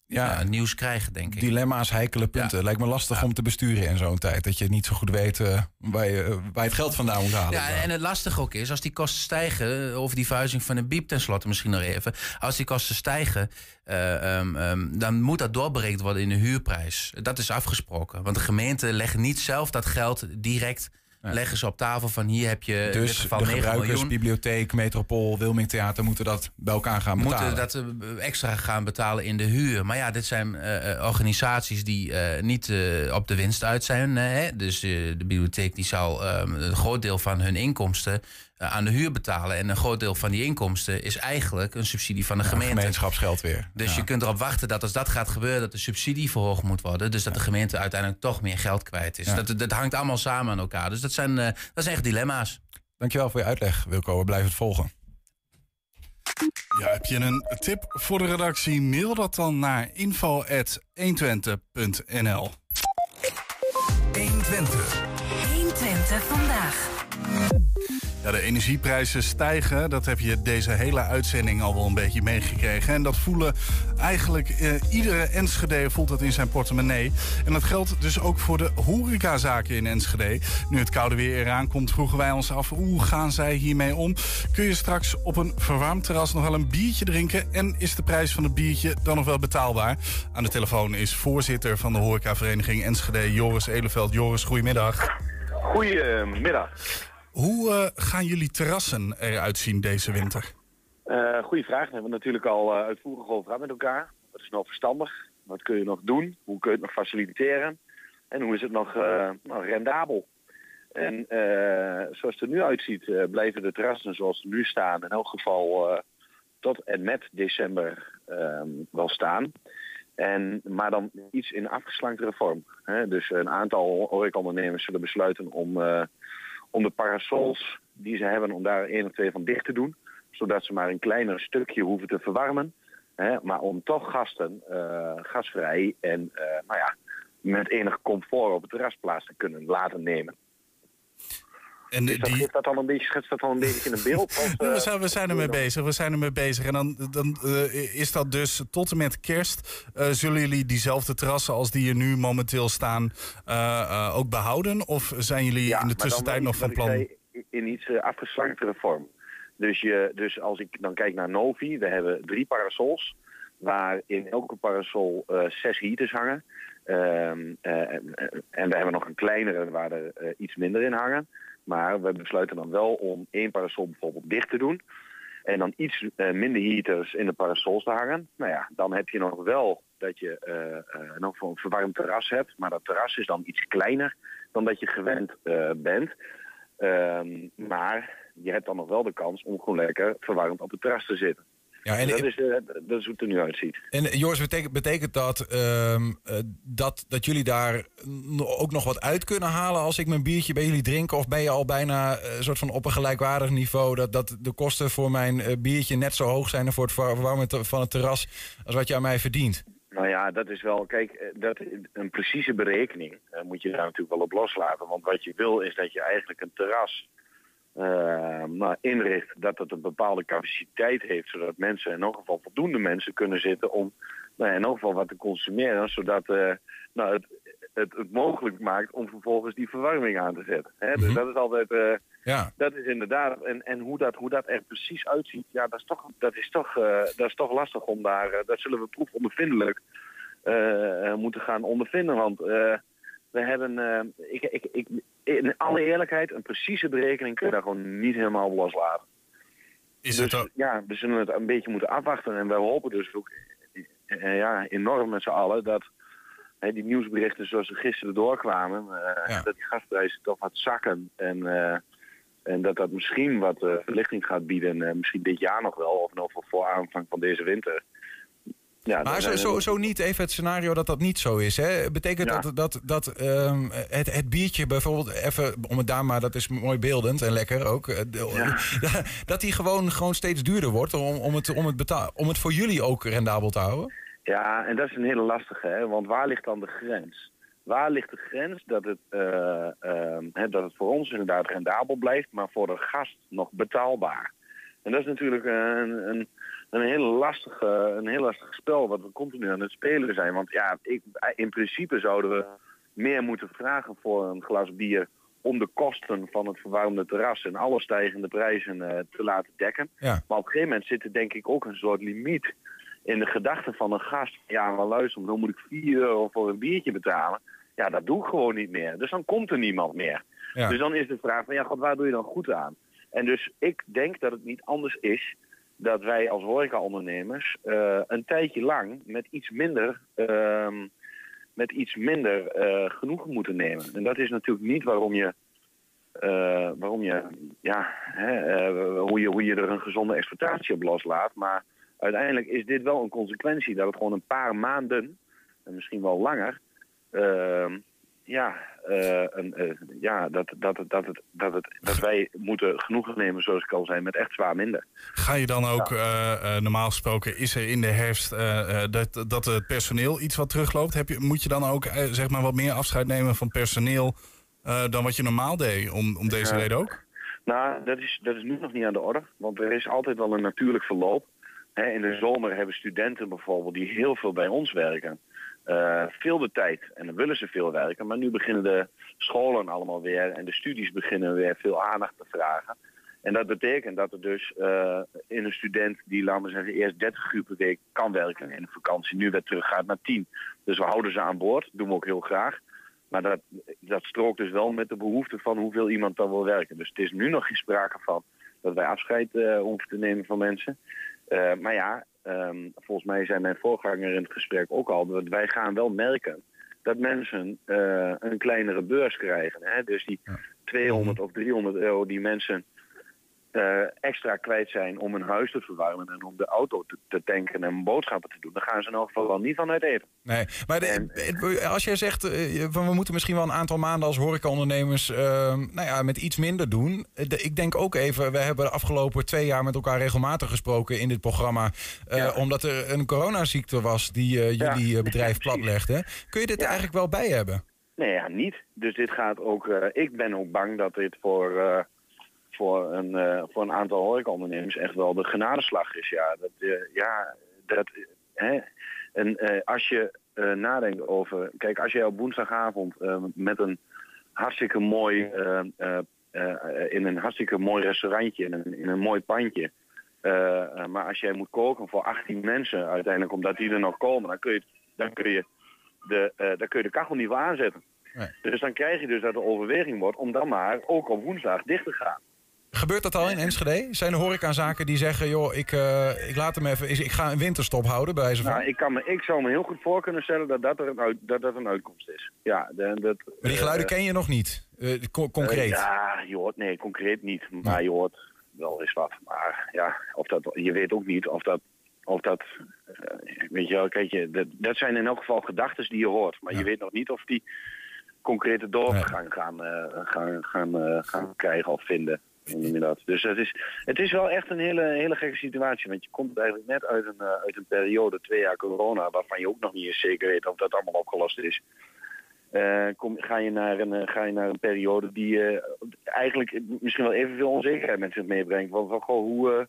eh, eh, eh, ja, nieuws krijgen, denk ik. Dilemma's, heikele punten. Lijkt me lastig om te besturen in zo'n tijd. Dat je niet zo goed weet eh, waar, je, waar je het geld vandaan moet halen. Ja, en het lastige ook is, als die kosten stijgen, eh, over die verhuizing van de biep tenslotte misschien nog even. Als die kosten stijgen, eh, ehm, ehm, dan moet dat doorberekend worden in de huurprijs. Dat is afgesproken. Want de gemeente legt niet zelf dat geld direct. Leggen ze op tafel van hier heb je in dit dus geval de 9 gebruikers, miljoen. bibliotheek, Metropool, Wilmingtheater moeten dat bij elkaar gaan betalen. moeten dat eh, extra gaan betalen in de huur. Maar ja, dit zijn eh, eh, organisaties die niet op de winst uit zijn. hè? Dus de bibliotheek die zal eh, een groot deel van hun inkomsten aan de huur betalen. En een groot deel van die inkomsten is eigenlijk een subsidie van de Ja, gemeente. gemeenschapsgeld weer. Dus Ja. je kunt erop wachten dat als dat gaat gebeuren, dat de subsidie verhoogd moet worden. Dus dat de gemeente uiteindelijk toch meer geld kwijt is. Ja. Dat, dat hangt allemaal samen aan elkaar. Dus dat zijn, eh, dat zijn echt dilemma's. Dankjewel voor je uitleg, Wilco. We blijven het volgen. Ja, heb je een tip voor de redactie? Mail dat dan naar info.120.nl 120. 120 vandaag. Ja, de energieprijzen stijgen. Dat heb je deze hele uitzending al wel een beetje meegekregen. En dat voelen eigenlijk eh, iedere Enschede voelt dat in zijn portemonnee. En dat geldt dus ook voor de horecazaken in Enschede. Nu het koude weer eraan komt, vroegen wij ons af... hoe gaan zij hiermee om? Kun je straks op een verwarmd terras nog wel een biertje drinken? En is de prijs van het biertje dan nog wel betaalbaar? Aan de telefoon is voorzitter van de horecavereniging Enschede... Joris Eleveld. Joris, goedemiddag. Goedemiddag. Hoe eh, gaan jullie terrassen eruit zien deze winter? Eh goeie vraag. Daar hebben we natuurlijk al eh, uitvoerig over gehad met elkaar. Wat is nou verstandig? Wat kun je nog doen? Hoe kun je het nog faciliteren? En hoe is het nog nou, rendabel? En zoals het er nu uitziet, blijven de terrassen zoals ze nu staan in elk geval tot en met december ehm, wel staan. En, maar dan iets in afgeslanktere vorm. Dus een aantal horecaondernemers zullen besluiten om, om de parasols die ze hebben, om daar één of twee van dicht te doen. Zodat ze maar een kleiner stukje hoeven te verwarmen. Hè? Maar om toch gasten uh, gasvrij en uh, nou ja, met enig comfort op het terras plaats te kunnen laten nemen. En dus dat, die... dat al een beetje, schetst dat al een beetje in een beeld? Of, we, zijn, we zijn ermee bezig. We zijn ermee bezig. En dan, dan uh, is dat dus tot en met kerst. Uh, zullen jullie diezelfde terrassen als die er nu momenteel staan ook behouden? Of zijn jullie ja, in de tussentijd nog van plan? Zei, in iets afgeslanktere vorm. Dus, je, dus als ik dan kijk naar Novi, we hebben drie parasols. Waar in elke parasol zes heaters hangen. Um, en we hebben nog een kleinere waar er iets minder in hangen. Maar we besluiten dan wel om één parasol bijvoorbeeld dicht te doen. En dan iets uh, minder heaters in de parasols te hangen. Nou ja, dan heb je nog wel dat je uh, nog een verwarmd terras hebt. Maar dat terras is dan iets kleiner dan dat je gewend bent. Um, maar je hebt dan nog wel de kans om gewoon lekker verwarmd op het terras te zitten. Ja, en dat, is, uh, dat is hoe het er nu uitziet. En Joris, betekent, betekent dat, um, uh, dat dat jullie daar ook nog wat uit kunnen halen als ik mijn biertje bij jullie drink? Of ben je al bijna een soort van op een gelijkwaardig niveau dat, dat de kosten voor mijn biertje net zo hoog zijn voor het verwarmen van het terras als wat je aan mij verdient? Nou ja, dat is wel, kijk, dat, een precieze berekening moet je daar natuurlijk wel op loslaten. Want wat je wil is dat je eigenlijk een terras nou, inricht dat het een bepaalde capaciteit heeft, zodat mensen, in elk geval voldoende mensen, kunnen zitten om nou, in elk geval wat te consumeren, zodat uh, nou, het, het, het, mogelijk maakt om vervolgens die verwarming aan te zetten. Hè? Mm -hmm. Dus dat is altijd, uh, ja. dat is inderdaad, en, en hoe, dat, hoe dat er precies uitziet, ja, dat is toch, dat is toch, dat is toch lastig om daar, dat zullen we proefondervindelijk moeten gaan ondervinden, want we hebben, uh, ik, ik, ik, in alle eerlijkheid, een precieze berekening kun je daar gewoon niet helemaal loslaten. Is dus, het. Ja, we zullen het een beetje moeten afwachten. En we hopen dus ook uh, ja, enorm met z'n allen dat die nieuwsberichten zoals ze gisteren doorkwamen, ja. dat die gasprijzen toch wat zakken. En, en dat dat misschien wat verlichting gaat bieden, misschien dit jaar nog wel, of nog voor aanvang van deze winter. Ja, maar zo, zo, zo niet even het scenario dat dat niet zo is. Hè? Betekent ja. dat dat, dat um, het, het biertje bijvoorbeeld, even om het daar maar, dat is mooi beeldend en lekker ook. Ja. Dat die gewoon, gewoon steeds duurder wordt om, om, het, om, het betaal, om het voor jullie ook rendabel te houden? Ja, en dat is een hele lastige, hè? want waar ligt dan de grens? Waar ligt de grens dat het, uh, uh, hè, dat het voor ons inderdaad rendabel blijft, maar voor de gast nog betaalbaar? En dat is natuurlijk een, een een heel lastig, een heel lastig spel wat we continu aan het spelen zijn. Want ja, ik, in principe zouden we meer moeten vragen voor een glas bier om de kosten van het verwarmde terras en alle stijgende prijzen uh, te laten dekken. Ja. Maar op een gegeven moment zit er denk ik ook een soort limiet in de gedachte van een gast. Ja, maar luister, dan moet ik 4 euro voor een biertje betalen. Ja, dat doe ik gewoon niet meer. Dus dan komt er niemand meer. Ja. Dus dan is de vraag van, ja, god, waar doe je dan goed aan? En dus ik denk dat het niet anders is dat wij als horecaondernemers uh, een tijdje lang met iets minder, uh, met iets minder uh, genoegen moeten nemen. En dat is natuurlijk niet waarom je, uh, waarom je, ja, hè, hoe, je, hoe je er een gezonde exploitatie op loslaat. Maar uiteindelijk is dit wel een consequentie dat het gewoon een paar maanden, en misschien wel langer, ehm, ja, uh, een, uh, ja dat, dat, dat, het, dat, het, dat wij moeten genoegen nemen, zoals ik al zei, met echt zwaar minder. Ga je dan ook, ja. uh, normaal gesproken, is er in de herfst dat, dat het personeel iets wat terugloopt? Heb je, moet je dan ook zeg maar wat meer afscheid nemen van personeel dan wat je normaal deed, om, om deze reden ook? Nou, dat is, dat is nu nog niet aan de orde, want er is altijd wel een natuurlijk verloop. In de zomer hebben studenten bijvoorbeeld die heel veel bij ons werken. Uh, veel de tijd en dan willen ze veel werken. Maar nu beginnen de scholen allemaal weer en de studies beginnen weer veel aandacht te vragen. En dat betekent dat er dus uh, in een student die, laten we zeggen, eerst 30 uur per week kan werken in de vakantie, nu weer terug gaat naar 10. Dus we houden ze aan boord, doen we ook heel graag. Maar dat, dat strookt dus wel met de behoefte van hoeveel iemand dan wil werken. Dus het is nu nog geen sprake van dat wij afscheid uh, hoeven te nemen van mensen. Maar ja, um, volgens mij zei mijn voorganger in het gesprek ook al... dat wij gaan wel merken dat mensen uh, een kleinere beurs krijgen. Hè? Dus die 200 of 300 euro die mensen eh, extra kwijt zijn om hun huis te verwarmen en om de auto te, te tanken en boodschappen te doen, dan gaan ze in elk geval wel niet van uit eten. Nee, maar de- het- als jij zegt, eh, van we moeten misschien wel een aantal maanden als horecaondernemers eh, nou ja, met iets minder doen. Eh, de- Ik denk ook even, we hebben de afgelopen twee jaar met elkaar regelmatig gesproken in dit programma. eh, Omdat er een coronaziekte was die eh, jullie eh, bedrijf platlegde. Kun je dit er eigenlijk wel bij hebben? Nee, ja, niet. Dus dit gaat ook. eh, ik ben ook bang dat dit voor, eh, voor, een, eh, voor een aantal horecaondernemers echt wel de genadeslag is. Ja, dat, eh, ja, dat, hè. En eh, als je nadenkt over. Kijk, als jij op woensdagavond met een hartstikke mooi. in een hartstikke mooi restaurantje, in een, in een mooi pandje. maar als jij moet koken voor 18 mensen uiteindelijk, omdat die er nog komen, dan kun je, dan kun je, de, dan kun je de kachel niet voor aanzetten. Dus dan krijg je dus dat de overweging wordt om dan maar ook op woensdag dicht te gaan. Gebeurt dat al in Enschede? Zijn er horecazaken die zeggen, joh, ik, eh, ik laat hem even, ik ga een winterstop houden bij wijze van. Nou, ik, kan me, ik zou me heel goed voor kunnen stellen dat dat, er een, uit, dat, dat een uitkomst is. Ja, dat, Maar die geluiden eh, ken je nog niet, eh, co- concreet. ja, je hoort, nee, concreet niet. Maar je hoort wel eens wat. Maar ja, of dat, je weet ook niet of dat... Of dat weet je wel, kijk je, dat, dat zijn in elk geval gedachten die je hoort. Maar je weet nog niet of die concrete doorgang gaan, gaan, gaan, eh, gaan krijgen of vinden. Dus het is, het is wel echt een hele, hele gekke situatie. Want je komt eigenlijk net uit een, eh, uit een periode, twee jaar corona, waarvan je ook nog niet eens zeker weet of dat allemaal opgelost is. Eh, kom, ga, je naar een, eh, ga je naar een periode die eigenlijk misschien wel evenveel onzekerheid met zich meebrengt. Want van, goh, hoe,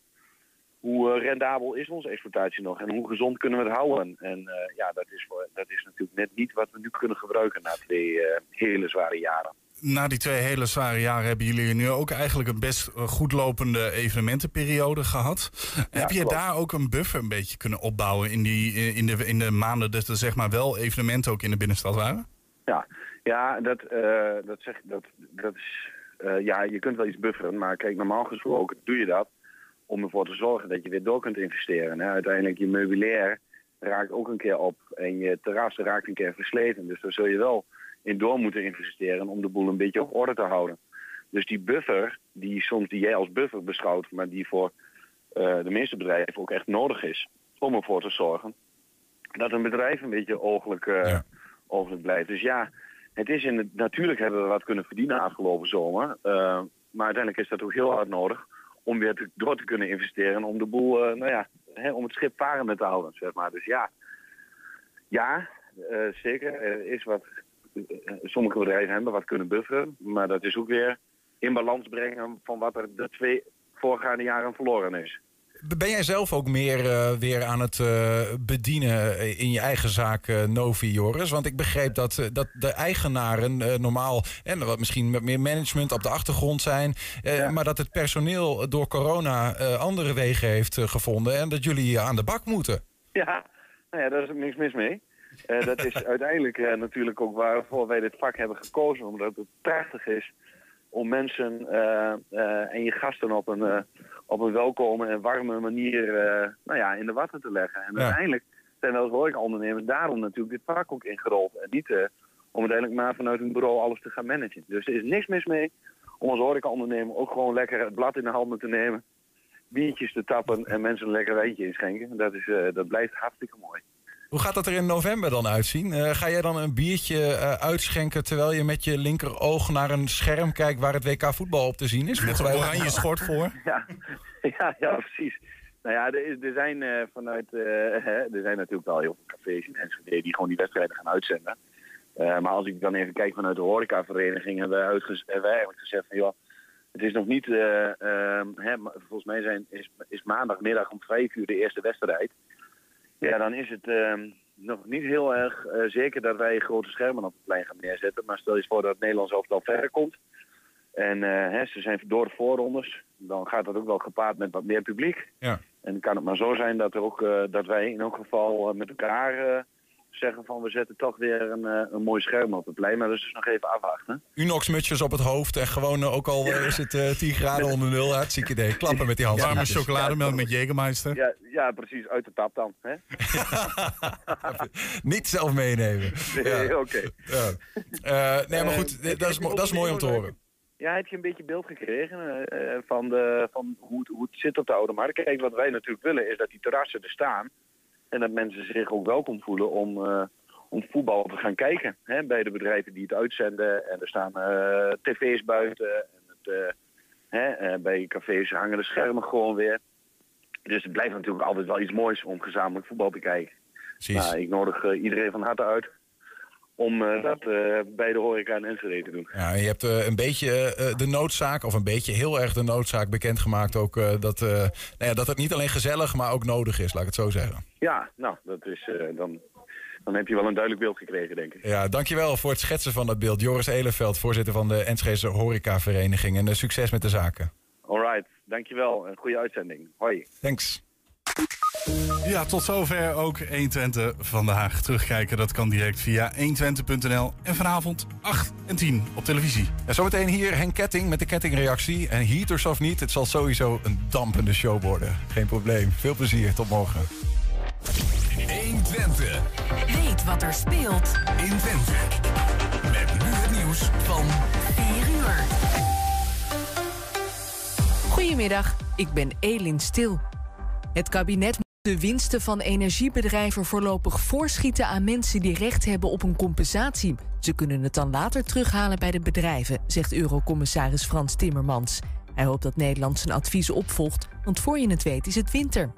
hoe rendabel is onze exploitatie nog en hoe gezond kunnen we het houden? En ja, dat is, dat is natuurlijk net niet wat we nu kunnen gebruiken na twee hele zware jaren. Na die twee hele zware jaren hebben jullie nu ook eigenlijk een best eh, goed lopende evenementenperiode gehad. Heb je klopt. daar ook een buffer een beetje kunnen opbouwen in, die, eh, in, de, in de maanden dat er zeg maar wel evenementen ook in de binnenstad waren? Ja, ja dat, eh, dat, zeg, dat, dat is. ja, je kunt wel iets bufferen, maar kijk, normaal gesproken doe je dat om ervoor te zorgen dat je weer door kunt investeren. Hè. Uiteindelijk, je meubilair raakt ook een keer op en je terras raakt een keer versleten. Dus daar zul je wel in door moeten investeren om de boel een beetje op orde te houden. Dus die buffer, die soms die jij als buffer beschouwt, maar die voor eh, de meeste bedrijven ook echt nodig is om ervoor te zorgen dat een bedrijf een beetje ooglijk, ooglijk blijft. Dus ja, het is in het, natuurlijk hebben we wat kunnen verdienen afgelopen zomer. eh, maar uiteindelijk is dat ook heel hard nodig om weer te- door te kunnen investeren en om de boel, nou ja, hè, om het schip varende te houden, zeg maar. Dus ja, ja, zeker. Er is wat, sommige bedrijven hebben wat kunnen bufferen, maar dat is ook weer in balans brengen van wat er de twee voorgaande jaren verloren is. Ben jij zelf ook meer eh, weer aan het eh, bedienen eh, in je eigen zaak, eh, Novi, Joris? Want ik begreep dat, eh, dat de eigenaren eh, normaal en wat misschien met meer management op de achtergrond zijn, eh, maar dat het personeel door corona eh, andere wegen heeft eh, gevonden en dat jullie aan de bak moeten. Ja, nou ja, daar is niks mis mee. Eh, dat is uiteindelijk eh, natuurlijk ook waarvoor wij dit vak hebben gekozen. Omdat het prachtig is om mensen eh, en je gasten op een, op een welkome en warme manier nou ja, in de watten te leggen. En Ja. uiteindelijk zijn wel horecaondernemers daarom natuurlijk dit vak ook ingerold. En niet om uiteindelijk maar vanuit een bureau alles te gaan managen. Dus er is niks mis mee om als horecaondernemer ook gewoon lekker het blad in de handen te nemen. Biertjes te tappen en mensen een lekker wijntje inschenken. Dat, is, dat blijft hartstikke mooi. Hoe gaat dat er in november dan uitzien? Eh, ga jij dan een biertje eh, uitschenken terwijl je met je linkeroog naar een scherm kijkt waar het WK voetbal op te zien is? Met een oranje schort voor? Ja, ja, ja precies. Nou ja, er, is, er zijn eh, vanuit. eh, hè, er zijn natuurlijk wel heel veel cafés in Enschede die gewoon die wedstrijden gaan uitzenden. Eh, maar als ik dan even kijk vanuit de horecavereniging, hebben wij, hebben wij eigenlijk gezegd van joh, het is nog niet. eh, ehm, hè, maar volgens mij zijn, is, is maandagmiddag om vijf uur de eerste wedstrijd. Ja, dan is het ehm, nog niet heel erg eh, zeker dat wij grote schermen op het plein gaan neerzetten. Maar stel je voor dat het Nederlands elftal verder komt. En eh, hè, ze zijn door de voorrondes. Dan gaat dat ook wel gepaard met wat meer publiek. Ja. En dan kan het maar zo zijn dat, er ook, eh, dat wij in elk geval met elkaar zeggen van we zetten toch weer een, eh, een mooi scherm op het plein. Maar dat is dus nog even afwachten. Unox-mutsjes op het hoofd en gewoon eh, ook al eh, is het eh, 10 graden onder nul. Hartstikke idee. Klappen met die handen. Warme chocolademelk met Jägermeister. Ja, ja, precies. Uit de tap dan. Hè? Niet zelf meenemen. Nee, Ja. oké. Ja. Eh, nee, maar goed, Eh, dat is, dat is mooi om te horen. Ja, heb je een beetje beeld gekregen eh, eh, van, de, van hoe, het, hoe het zit op de Oude Markt? Kijk, wat wij natuurlijk willen is dat die terrassen er staan. En dat mensen zich ook welkom voelen om, eh, om voetbal te gaan kijken. Hè, bij de bedrijven die het uitzenden. En er staan eh, tv's buiten. En het, eh, hè, bij cafés hangen de schermen gewoon weer. Dus het blijft natuurlijk altijd wel iets moois om gezamenlijk voetbal te kijken. Precies. Nou, ik nodig iedereen van harte uit om eh, dat eh, bij de horeca en Enschede te doen. Ja, en je hebt eh, een beetje de noodzaak, of een beetje heel erg de noodzaak bekendgemaakt ook dat, nou ja, dat het niet alleen gezellig, maar ook nodig is, laat ik het zo zeggen. Ja, nou, dat is, dan, dan heb je wel een duidelijk beeld gekregen, denk ik. Ja, dankjewel voor het schetsen van dat beeld. Joris Eleveld, voorzitter van de Enschede Horecavereniging. En eh, succes met de zaken. Alright, dankjewel. Een goede uitzending. Hoi. Thanks. Ja, tot zover ook 120 vandaag. Terugkijken, dat kan direct via 120.nl. En vanavond 8 en 10 op televisie. En zometeen hier Henk Ketting met de kettingreactie. En heaters of niet, het zal sowieso een dampende show worden. Geen probleem. Veel plezier. Tot morgen. 120. Weet wat er speelt in Twente. Met nu het nieuws van 4 uur. Goedemiddag, ik ben Elin Stil. Het kabinet de winsten van energiebedrijven voorlopig voorschieten aan mensen die recht hebben op een compensatie. Ze kunnen het dan later terughalen bij de bedrijven, zegt Eurocommissaris Frans Timmermans. Hij hoopt dat Nederland zijn advies opvolgt, want voor je het weet is het winter.